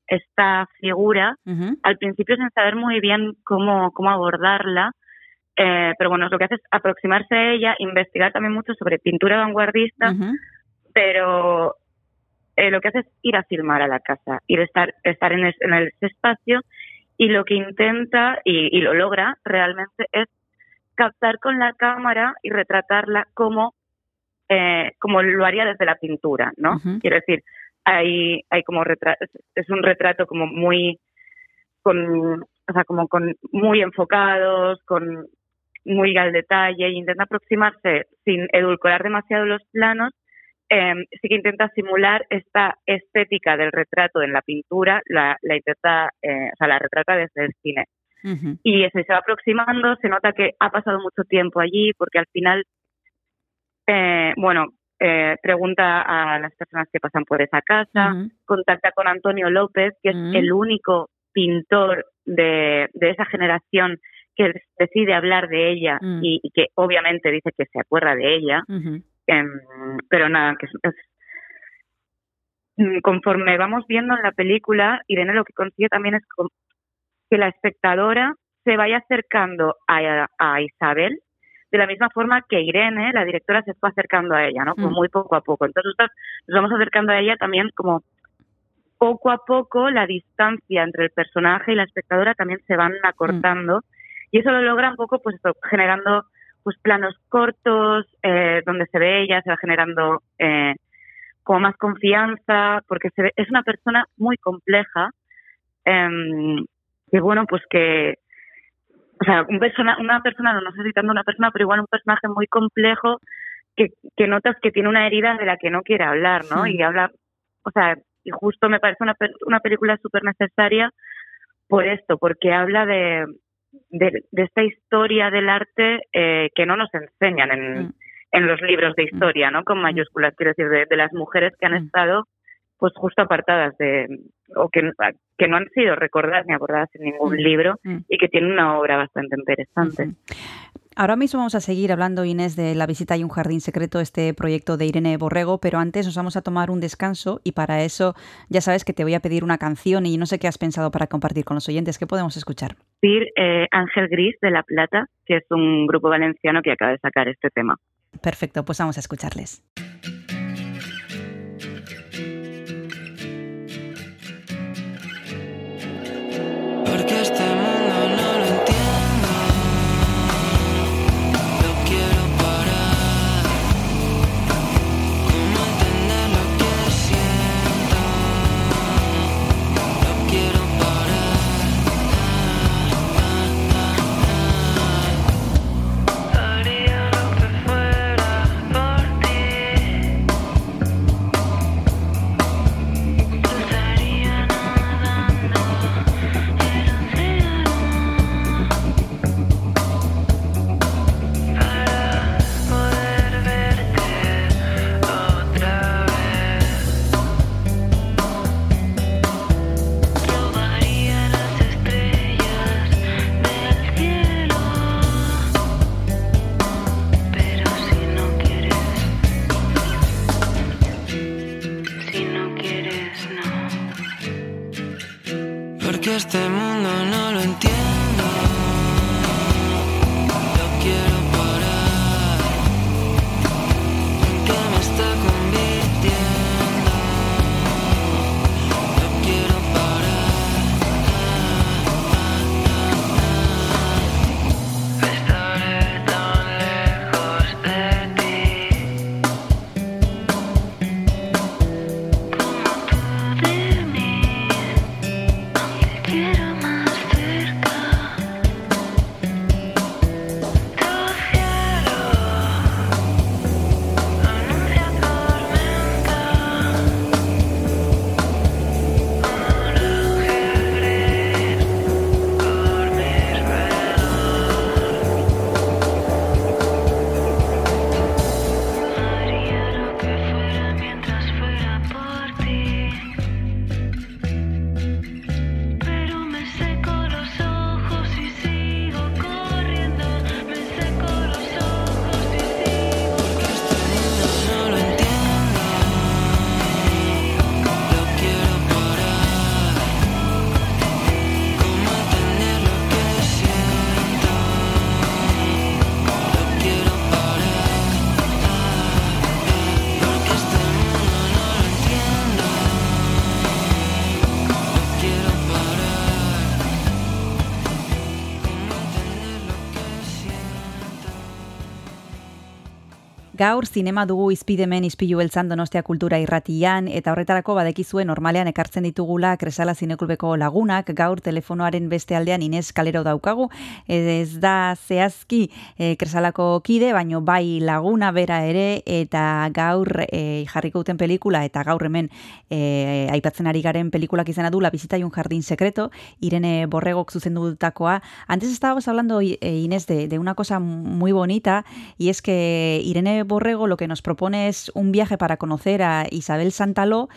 esta figura, al principio sin saber muy bien cómo, cómo abordarla, eh, pero bueno, lo que hace es aproximarse a ella, investigar también mucho sobre pintura vanguardista, pero eh, lo que hace es ir a filmar a la casa, ir a estar, estar en, es- en ese espacio y lo que intenta y, y lo logra realmente es captar con la cámara y retratarla como, eh, como lo haría desde la pintura, ¿no? Quiero decir, hay, hay como retra- es- un retrato como muy con, o sea, como con muy enfocados, con muy al detalle, e intenta aproximarse sin edulcorar demasiado los planos, eh, sí que intenta simular esta estética del retrato en la pintura, la, la intenta, eh, o sea, la retrata desde el cine. Y se, se va aproximando, se nota que ha pasado mucho tiempo allí, porque al final, eh, bueno, eh, pregunta a las personas que pasan por esa casa, contacta con Antonio López, que es el único pintor de, de esa generación que decide hablar de ella y, y que obviamente dice que se acuerda de ella, Em, pero nada, que es, es- Mm, conforme vamos viendo en la película, Irene lo que consigue también es que la espectadora se vaya acercando a, a Isabel de la misma forma que Irene, la directora, se fue acercando a ella, ¿no? Como Mm. muy poco a poco. Entonces nosotros nos vamos acercando a ella también como poco a poco la distancia entre el personaje y la espectadora también se van acortando y eso lo logra un poco pues generando pues planos cortos eh, donde se ve ella se va generando eh, como más confianza porque se ve, es una persona muy compleja em, que bueno pues que o sea un persona, una persona no, no sé si tanto una persona pero igual un personaje muy complejo que, que notas que tiene una herida de la que no quiere hablar no Sí. y habla o sea y justo me parece una, una película súper necesaria por esto, porque habla de, de, de esta historia del arte eh, que no nos enseñan en, en los libros de historia, ¿no? Con mayúsculas, quiero decir, de, de las mujeres que han estado pues justo apartadas de o que, que no han sido recordadas ni abordadas en ningún Mm. libro Mm. y que tienen una obra bastante interesante. Ahora mismo vamos a seguir hablando, Inés, de La visita y un jardín secreto, este proyecto de Irene Borrego, pero antes nos vamos a tomar un descanso y para eso ya sabes que te voy a pedir una canción y no sé qué has pensado para compartir con los oyentes. ¿Qué podemos escuchar? decir eh, Ángel Gris de La Plata, que es un grupo valenciano que acaba de sacar este tema. Perfecto, pues vamos a escucharles. Gaur zinema dugu izpidemen izpilu beltzan donostia kultura irratian, eta horretarako badekizue normalean ekartzen ditugula kresala zineklubeko lagunak, gaur telefonoaren beste aldean Inez Kalero daukagu, ez da zehazki e, kresalako kide, baino bai laguna bera ere, eta gaur e, jarriko duten pelikula, eta gaur hemen e, aipatzen ari garen pelikulak izena du, La visita y un jardín secreto, Irene Borregok zuzendutakoa. Antes estábamos hablando, Inés, de, de una cosa muy bonita, y es que Irene Borrego lo que nos propone es un viaje para conocer a Isabel Santaló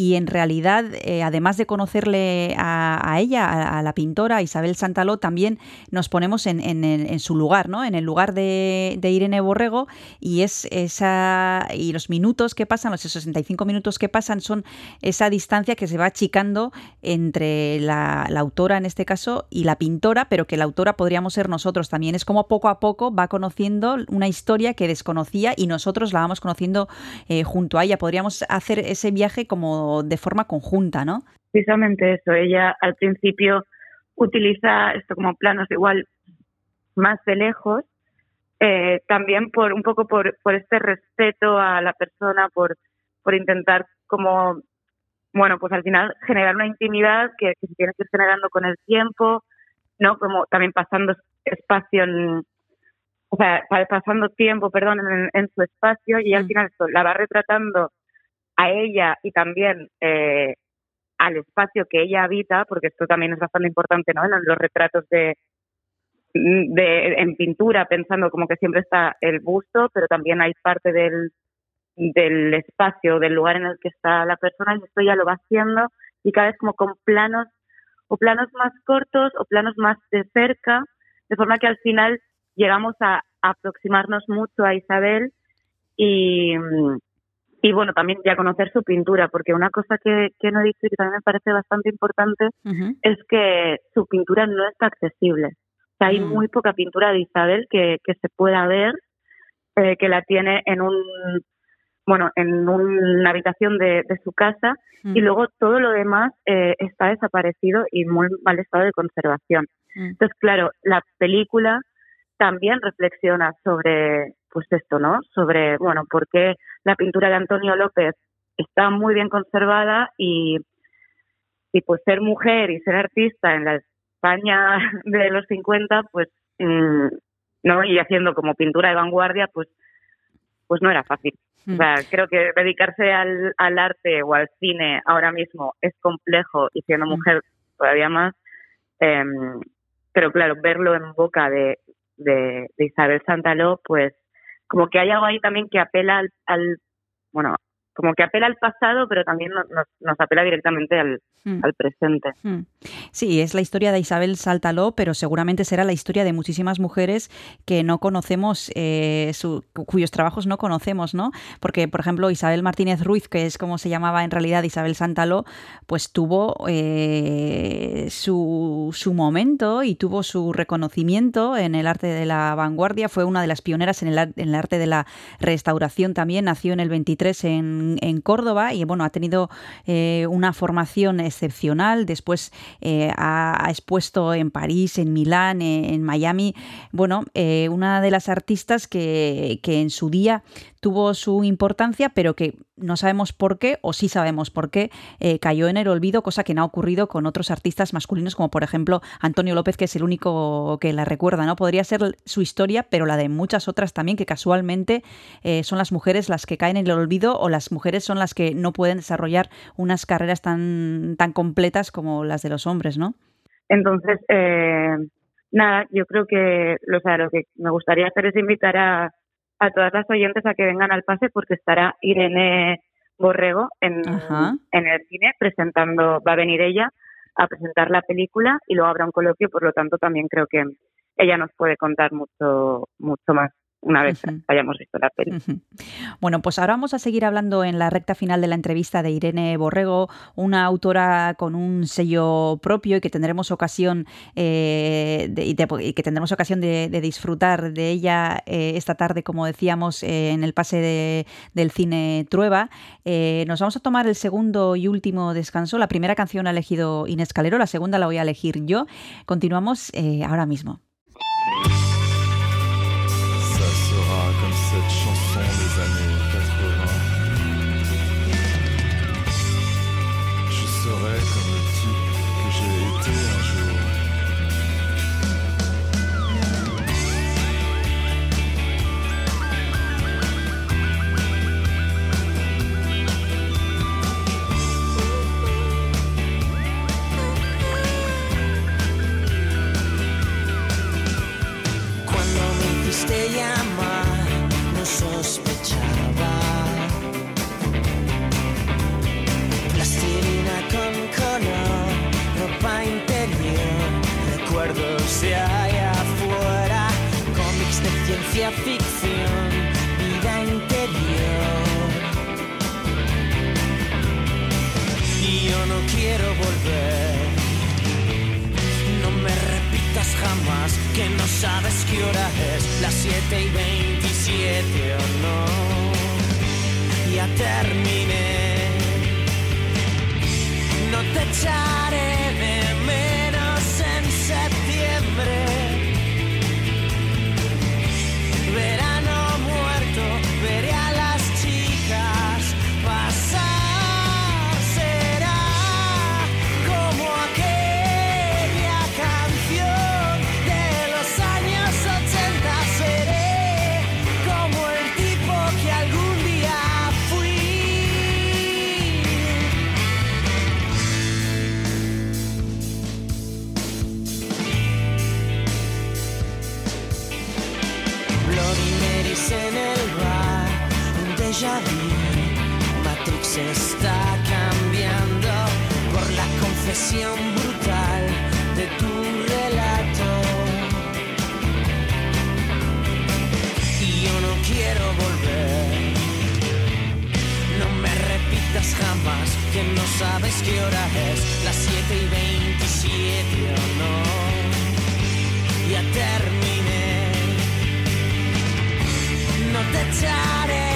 y en realidad, eh, además de conocerle a, a ella, a, la pintora Isabel Santaló, también nos ponemos en, en, su lugar, ¿no? En el lugar de, de, Irene Borrego y es esa y los minutos que pasan, los 65 minutos que pasan, son esa distancia que se va achicando entre la, la autora en este caso y la pintora, pero que la autora podríamos ser nosotros también. Es como poco a poco va conociendo una historia que desconocía y nosotros la vamos conociendo eh, junto a ella. Podríamos hacer ese viaje como de forma conjunta, ¿no? Precisamente eso. Ella al principio utiliza esto como planos igual más de lejos, eh, también por un poco por, por este respeto a la persona, por, por intentar como, bueno, pues al final generar una intimidad que, que se tiene que ir generando con el tiempo, ¿no? Como también pasando espacio en, o sea, pasando tiempo, perdón, en, en su espacio y al final esto la va retratando a ella y también eh, al espacio que ella habita, porque esto también es bastante importante, ¿no? En los retratos de, de en pintura, pensando como que siempre está el busto, pero también hay parte del, del espacio, del lugar en el que está la persona, y esto ya lo va haciendo, y cada vez como con planos, o planos más cortos, o planos más de cerca, de forma que al final llegamos a, aproximarnos mucho a Isabel y, y bueno, también ya conocer su pintura, porque una cosa que, que no he dicho y que también me parece bastante importante uh -huh. es que su pintura no está accesible. O sea, hay uh -huh. muy poca pintura de Isabel que, que se pueda ver, eh, que la tiene en un bueno, en una habitación de, de su casa uh -huh. y luego todo lo demás eh, está desaparecido y muy mal estado de conservación. Entonces, claro, la película también reflexiona sobre pues esto, ¿no? Sobre, bueno, por qué la pintura de Antonio López está muy bien conservada y, y pues ser mujer y ser artista en la España de los 50, pues, mmm, ¿no? Y haciendo como pintura de vanguardia, pues, pues no era fácil. Mm. O sea, creo que dedicarse al, al arte o al cine ahora mismo es complejo y siendo mujer todavía más. Eh, pero claro, verlo en boca de, de, de Isabel Santaló, pues como que hay algo ahí también que apela al, al bueno, como que apela al pasado, pero también nos, nos apela directamente al, hmm. al presente. Hmm. Sí, es la historia de Isabel Saltaló, pero seguramente será la historia de muchísimas mujeres que no conocemos, eh, su, cuyos trabajos no conocemos, ¿no? Porque, por ejemplo, Isabel Martínez Ruiz, que es como se llamaba en realidad Isabel Santaló, pues tuvo eh, su, su momento y tuvo su reconocimiento en el arte de la vanguardia, fue una de las pioneras en el, en el arte de la restauración también, nació en el 23 en en, Córdoba y bueno, ha tenido eh, una formación excepcional. Después eh, ha, expuesto en París, en Milán, en, en Miami. Bueno, eh, una de las artistas que, que en su día tuvo su importancia, pero que no sabemos por qué, o sí sabemos por qué, eh, cayó en el olvido, cosa que no ha ocurrido con otros artistas masculinos, como por ejemplo Antonio López, que es el único que la recuerda, ¿no? Podría ser su historia, pero la de muchas otras también, que casualmente eh, son las mujeres las que caen en el olvido o las mujeres son las que no pueden desarrollar unas carreras tan, tan completas como las de los hombres, ¿no? Entonces, eh, nada, yo creo que, o sea, lo que me gustaría hacer es invitar a a todas las oyentes a que vengan al pase porque estará Irene Borrego en, en el cine presentando, va a venir ella a presentar la película y luego habrá un coloquio, por lo tanto también creo que ella nos puede contar mucho, mucho más una vez uh -huh. hayamos visto la peli. Uh -huh. Bueno, pues ahora vamos a seguir hablando en la recta final de la entrevista de Irene Borrego, una autora con un sello propio y que tendremos ocasión eh, de, de, y que tendremos ocasión de, de disfrutar de ella eh, esta tarde, como decíamos, eh, en el pase de, del cine Trueba. Nos vamos a tomar el segundo y último descanso. La primera canción ha elegido Inés Calero, la segunda la voy a elegir yo. Continuamos ahora mismo. Brutal de tu relato. Y yo no quiero volver. No me repitas jamás que no sabes qué hora es, las 7 y 27 o no. Ya terminé. No te echaré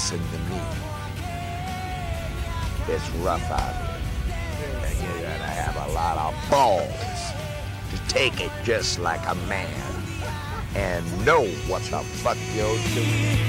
listen to me. It's rough out here. And you gotta have a lot of balls to take it just like a man and know what the fuck you're doing.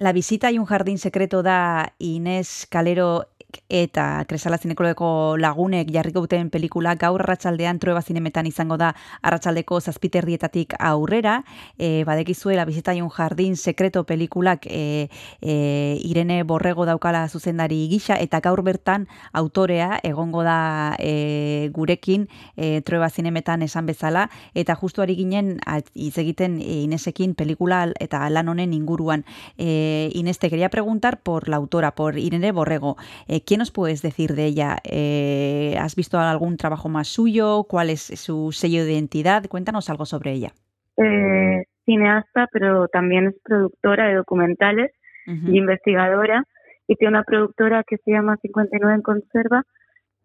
La visita y un jardín secreto da Inés Calero eta Kresala Zinekoleko lagunek jarriko duten pelikula gaur arratsaldean trueba zinemetan izango da arratsaldeko zazpiterdietatik aurrera. E, badekizue la visita y un jardín secreto pelikulak e, e, Irene Borrego daukala zuzendari gisa eta gaur bertan autorea egongo da e, gurekin e, trueba zinemetan esan bezala eta justu ari ginen hitz egiten e, Inesekin pelikula eta lan honen inguruan. Eh, Inés, te quería preguntar por la autora, por Irene Borrego. Eh, ¿Qué nos puedes decir de ella? Eh, ¿Has visto algún trabajo más suyo? ¿Cuál es su sello de identidad? Cuéntanos algo sobre ella. eh, cineasta, pero también es productora de documentales y investigadora. Y tiene una productora que se llama 59 en Conserva,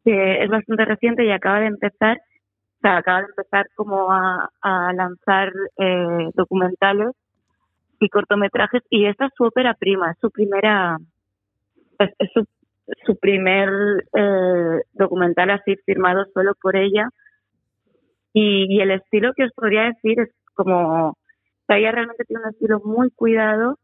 que es bastante reciente y acaba de empezar, o sea, acaba de empezar como a, a lanzar eh, documentales y cortometrajes. Y esta es su ópera prima, es su primera, es, es su, su primer eh, documental así firmado solo por ella. Y, el estilo que os podría decir es como, o sea, ella realmente tiene un estilo muy cuidado,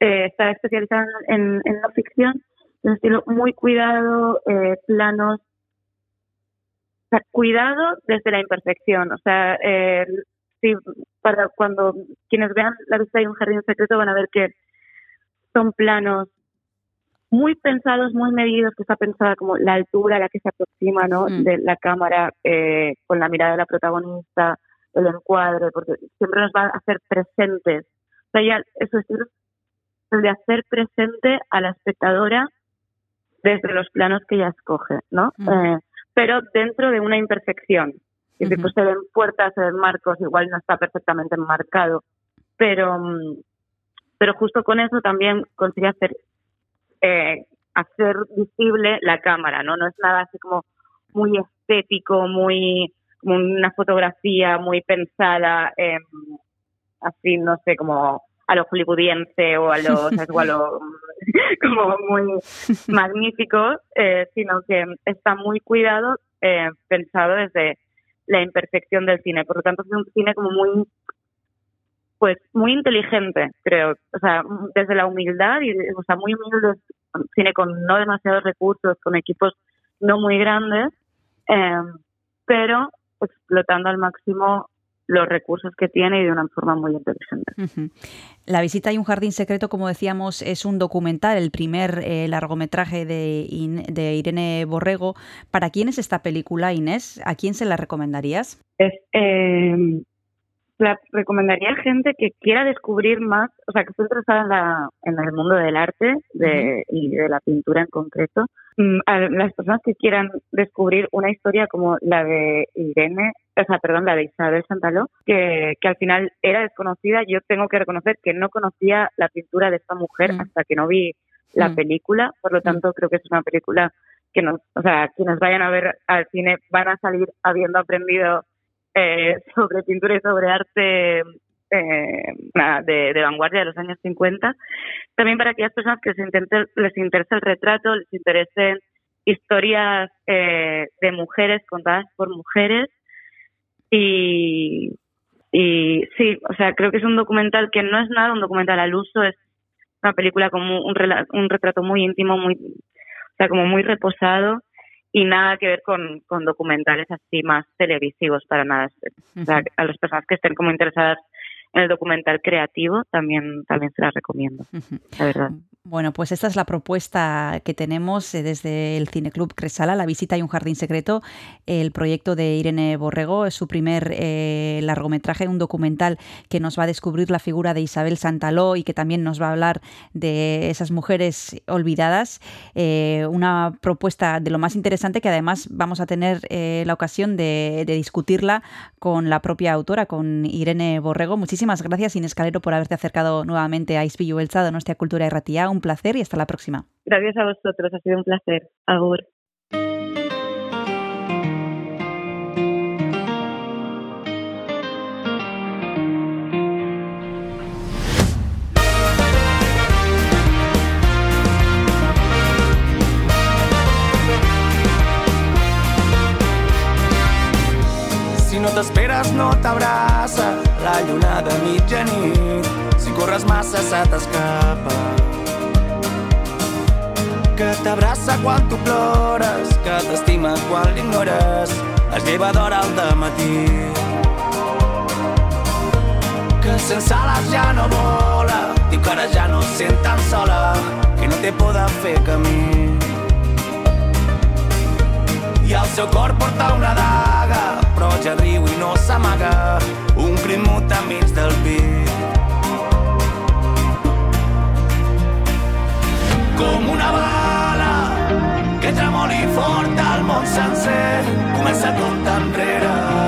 eh, está especializada en, en no ficción, un estilo muy cuidado, eh, planos, o sea, cuidado desde la imperfección, o sea, eh, sí, para cuando quienes vean la vista de un jardín secreto van a ver que son planos muy pensados, muy medidos, que está pensada como la altura a la que se aproxima ¿no? Mm. de la cámara eh, con la mirada de la protagonista, el encuadre, porque siempre nos va a hacer presentes. O sea, ya eso es el de hacer presente a la espectadora desde los planos que ella escoge, ¿no? Mm. Eh, pero dentro de una imperfección. Es decir, pues se ven puertas, se ven marcos, igual no está perfectamente enmarcado, pero, mm, pero justo con eso también consigue hacer eh, hacer visible la cámara, ¿no? No es nada así como muy estético, muy como una fotografía muy pensada, eh, así, no sé, como a lo hollywoodiense o a lo, ¿sabes? o a lo como muy magnífico, eh, sino que está muy cuidado, eh, pensado desde la imperfección del cine. Por lo tanto, es un cine como muy, pues, muy inteligente, creo. O sea, desde la humildad y, o sea, muy humilde, cine con no demasiados recursos, con equipos no muy grandes, eh, pero explotando al máximo los recursos que tiene y de una forma muy inteligente. La visita a un jardín secreto, como decíamos, es un documental, el primer eh, largometraje de, In- de Irene Borrego. ¿Para quién es esta película, Inés? ¿A quién se la recomendarías? Es, eh, la recomendaría a gente que quiera descubrir más, o sea, que esté interesada en, la, en el mundo del arte de, y de la pintura en concreto. Mm, A las personas que quieran descubrir una historia como la de Irene, o sea, perdón, la de Isabel Santaló, que, que al final era desconocida. Yo tengo que reconocer que no conocía la pintura de esta mujer hasta que no vi la Mm. película. Por lo tanto, creo que es una película que nos, o sea, quienes vayan a ver al cine van a salir habiendo aprendido eh, sobre pintura y sobre arte eh, de, vanguardia de los años 50. También para aquellas personas que se intente- les interese el retrato, les interesen historias eh, de mujeres contadas por mujeres. Y, y sí, o sea, creo que es un documental que no es nada un documental al uso, es una película como un, rela- un retrato muy íntimo, muy, o sea, como muy reposado y nada que ver con, con documentales así más televisivos para nada. O sea, a las personas que estén como interesadas en el documental creativo también también se las recomiendo, la verdad. Bueno, pues esta es la propuesta que tenemos eh, desde el Cineclub Cresala, La visita y un jardín secreto, el proyecto de Irene Borrego, es su primer eh, largometraje, un documental que nos va a descubrir la figura de Isabel Santaló y que también nos va a hablar de esas mujeres olvidadas. Eh, una propuesta de lo más interesante que además vamos a tener la ocasión de, discutirla con la propia autora, con Irene Borrego. Muchísimas gracias, Inés Calero, por haberte acercado nuevamente a Ispilu Beltza, de nuestra cultura y Un placer y hasta la próxima. Gracias a vosotros, ha sido un placer. Agur. Si no t'esperes no t'abraça la lluna de mitjanit. Si corres massa se t'escapa. Que t'abraça quan tu plores, que t'estima quan l'ignores. Es lleva d'hora al matí. Que sense ales ja no vola, diu que ara ja no es sent tan sola, que no té por de fer camí. I el seu cor porta una daga, però ja riu i no s'amaga, un crim mut enmig del pit. Com una bala tremoli fort al món sencer, comença tot enrere.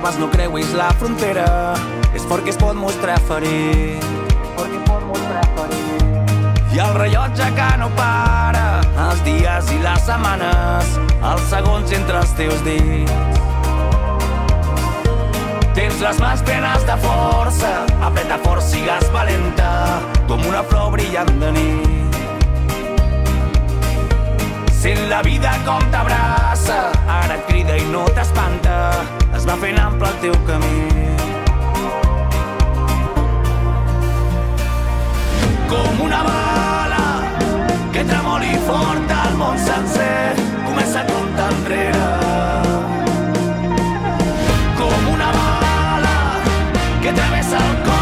Abans no creuis la frontera, és perquè es pot mostrar ferit. Perquè es pot mostrar ferit. I el rellotge que no para, els dies i les setmanes, els segons entre els teus dits. Tens les mans plenes de força, apreta fort, sigues valenta, com una flor brillant de nit. Sent la vida com t'abraça, ara et crida i no t'espanta, es va fent ample el teu camí. Com una bala que tremoli fort al món sencer, comença a comptar enrere. Com una bala que travessa el cor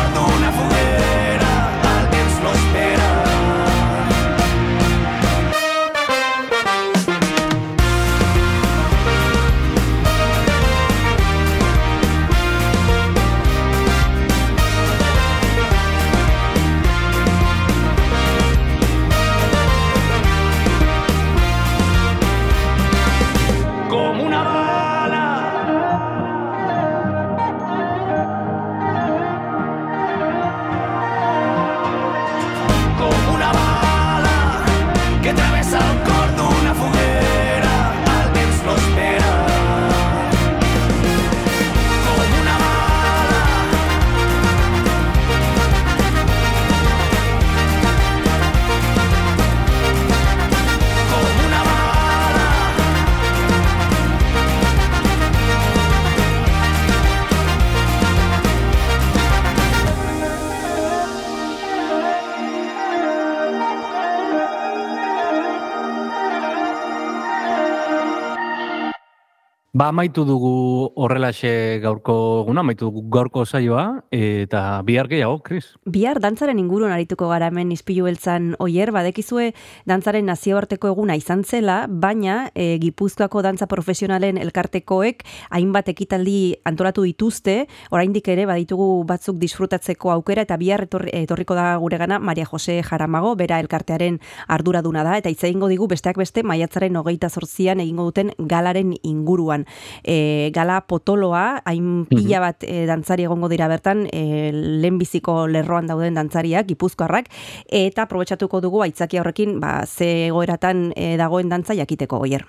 Ba, amaitu dugu horrelaxe gaurko eguna, amaitu dugu gaurko saioa, eta bihar gehiago, Kris. Bihar dantzaren inguruan arituko gara hemen izpilu beltzan oier, badekizue dantzaren nazioarteko eguna izan zela, baina e, Gipuzkoako dantza profesionalen elkartekoek hainbat ekitaldi antolatu dituzte, oraindik ere baditugu batzuk disfrutatzeko aukera, eta bihar etorri, etorriko da guregana Maria Jose Jaramago, bera elkartearen arduraduna da, eta hitz egingo digu besteak beste maiatzaren hogeita zortzian egingo duten galaren inguruan. E, gala potoloa, hain pila bat e, dantzari egongo dira bertan, e, lehenbiziko lerroan dauden dantzariak, gipuzkoarrak, eta aprobetxatuko dugu aitzaki horrekin, ba, ze egoeratan e, dagoen dantza jakiteko goier.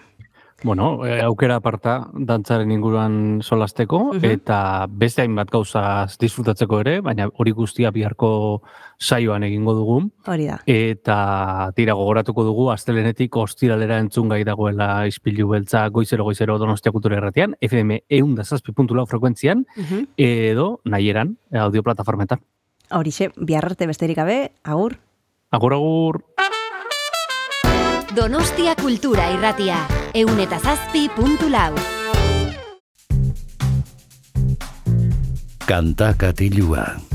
Bueno, eh, aukera aparta dantzaren inguruan solasteko, Mhm. eta beste hainbat gauza disfrutatzeko ere, baina hori guztia biharko saioan egingo dugu. Hori da. Eta tira gogoratuko dugu, astelenetik ostiralera entzun gai dagoela ispilu beltza goizero goizero donostia kultura erratian, FM eun da zazpi puntu lau frekuentzian, Mhm. edo nahieran, audio plataformetan. Horixe, bihar arte besterik gabe, agur. Agur, agur. Donostia kultura irratia. Eun eta zazpi puntu lau. Kanta katilua.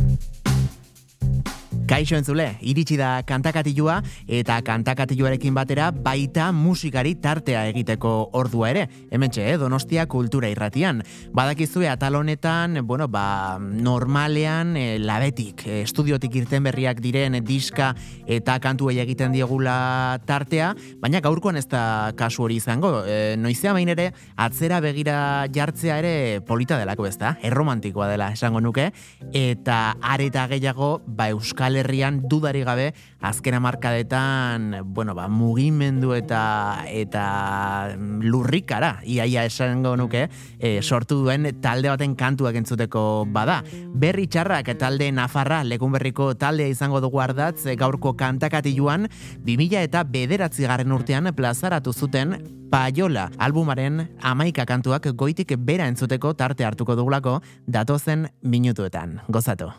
Kaixo entzule, iritsi da kantakatilua eta kantakatiluarekin batera baita musikari tartea egiteko ordua ere. Hementxe, eh, Donostia kultura irratian. Badakizue atal honetan, bueno, ba, normalean eh, labetik, eh, estudiotik irten berriak diren diska eta kantuei egiten diegula tartea, baina gaurkoan ez da kasu hori izango. E, noizea bain ere, atzera begira jartzea ere polita delako ez da, erromantikoa dela esango nuke, eta areta gehiago, ba, Euskal Herrian dudari gabe, azken hamarkadetan, bueno, ba, mugimendu eta eta lurrikara, iaia esango nuke, e, sortu duen talde baten kantuak entzuteko bada. Berri txarrak talde Nafarra, lekunberriko taldea izango dugu ardatz, e, gaurko kantakatiluan, 2000 eta bederatzi garren urtean plazaratu zuten Paiola albumaren amaika kantuak goitik bera entzuteko tarte hartuko dugulako datozen minutuetan. Gozatu.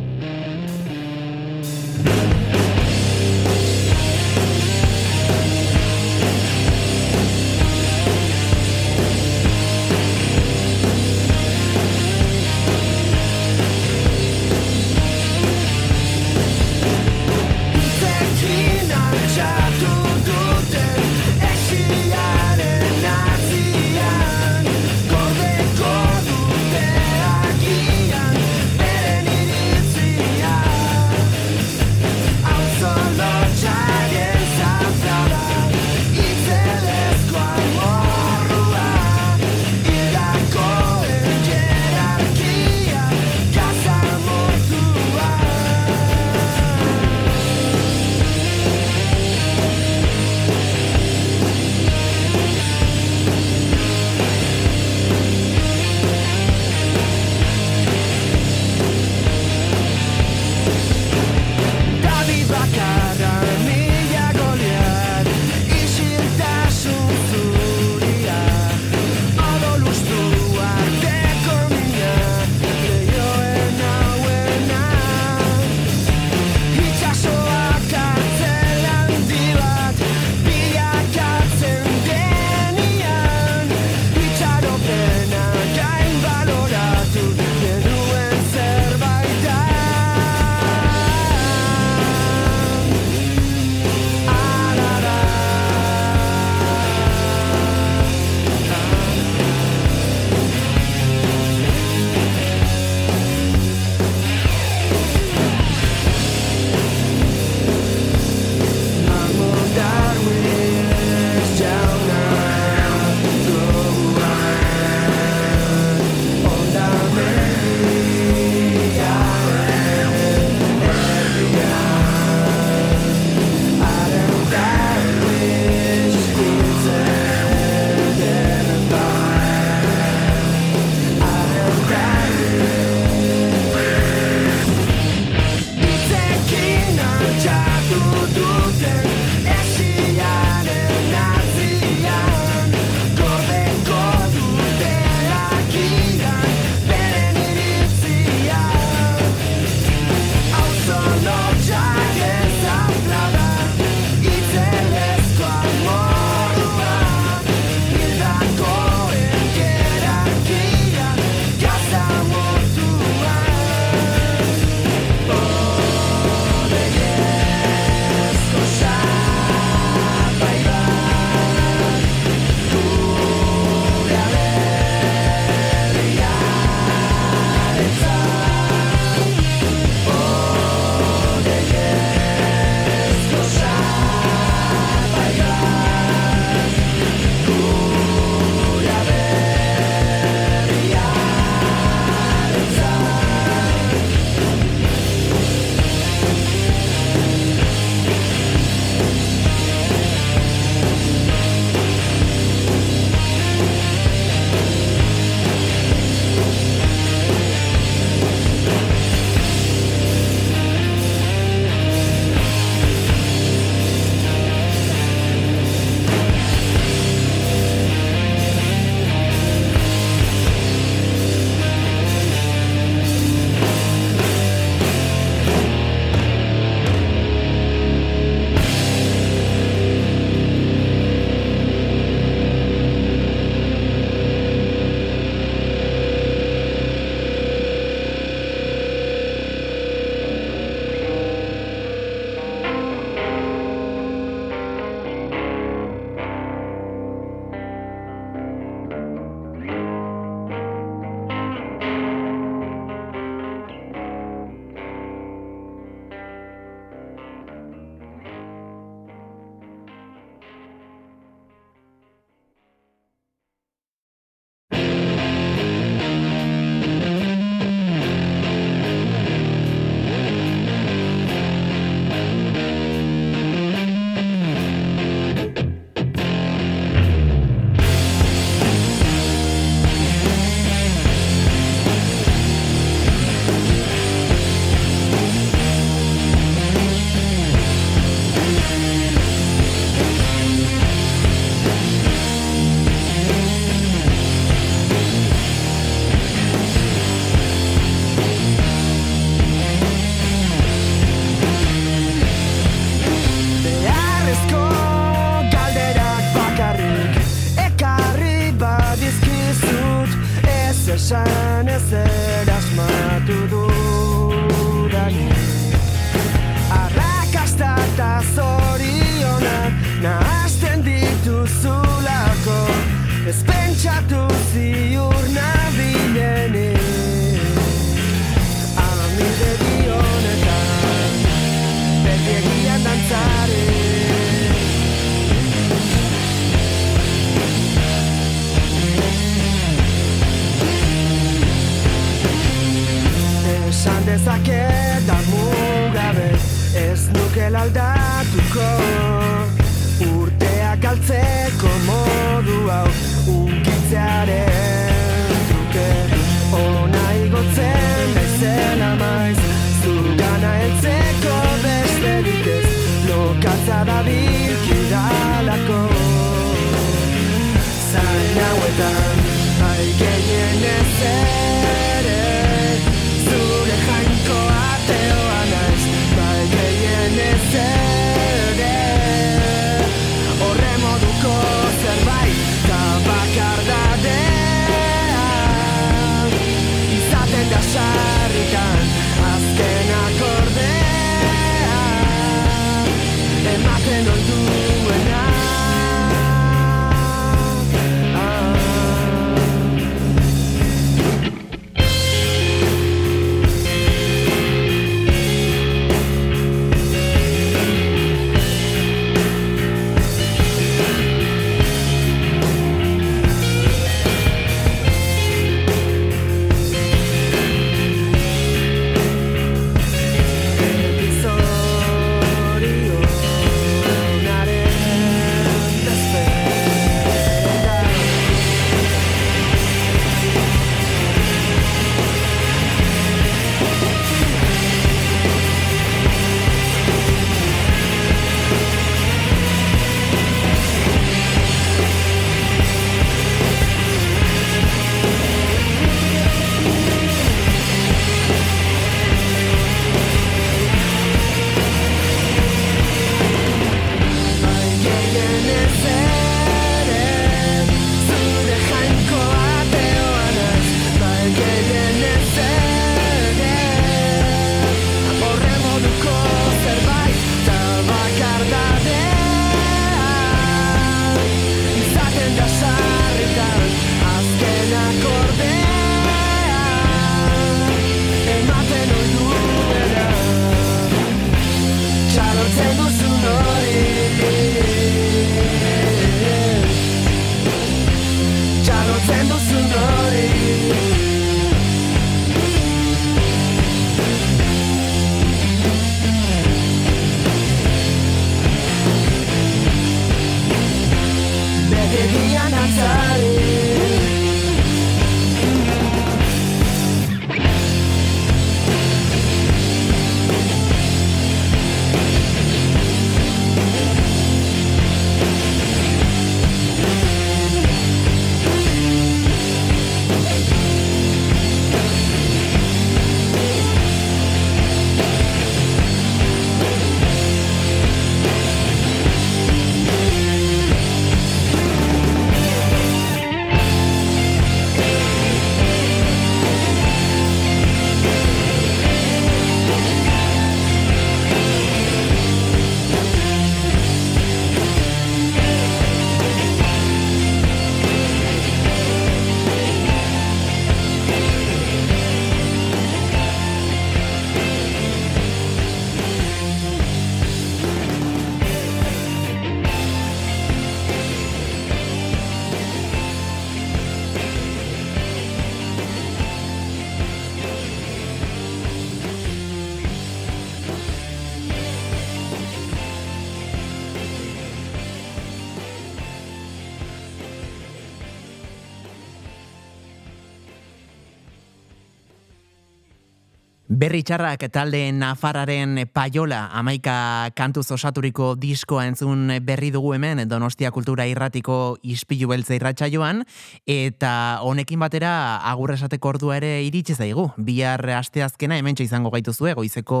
Berri txarrak talde Nafarraren paiola amaika kantuz osaturiko diskoa entzun berri dugu hemen Donostia Kultura Irratiko ispilu beltza irratsaioan eta honekin batera agur esateko ordua ere iritsi zaigu. Bihar asteazkena hementxe izango gaituzue goizeko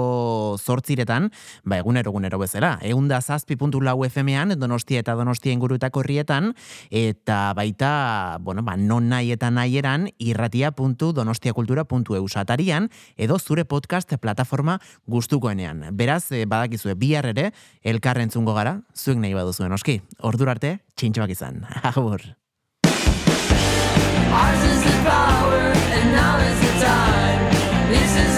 zortziretan, ba egunero egunero bezala. Eunda zazpi puntu lau FM-ean Donostia eta Donostia ingurutako herrietan eta baita, bueno, ba, non nahi eta nahi eran irratia.donostiakultura.eu satarian edo zure podcast plataforma gustukoenean. Beraz, eh, badakizue bihar ere elkar entzungo gara, zuek nahi baduzuen oski. Ordura arte, txintxoak izan. Agur. Ours is the power, and now is the time. This is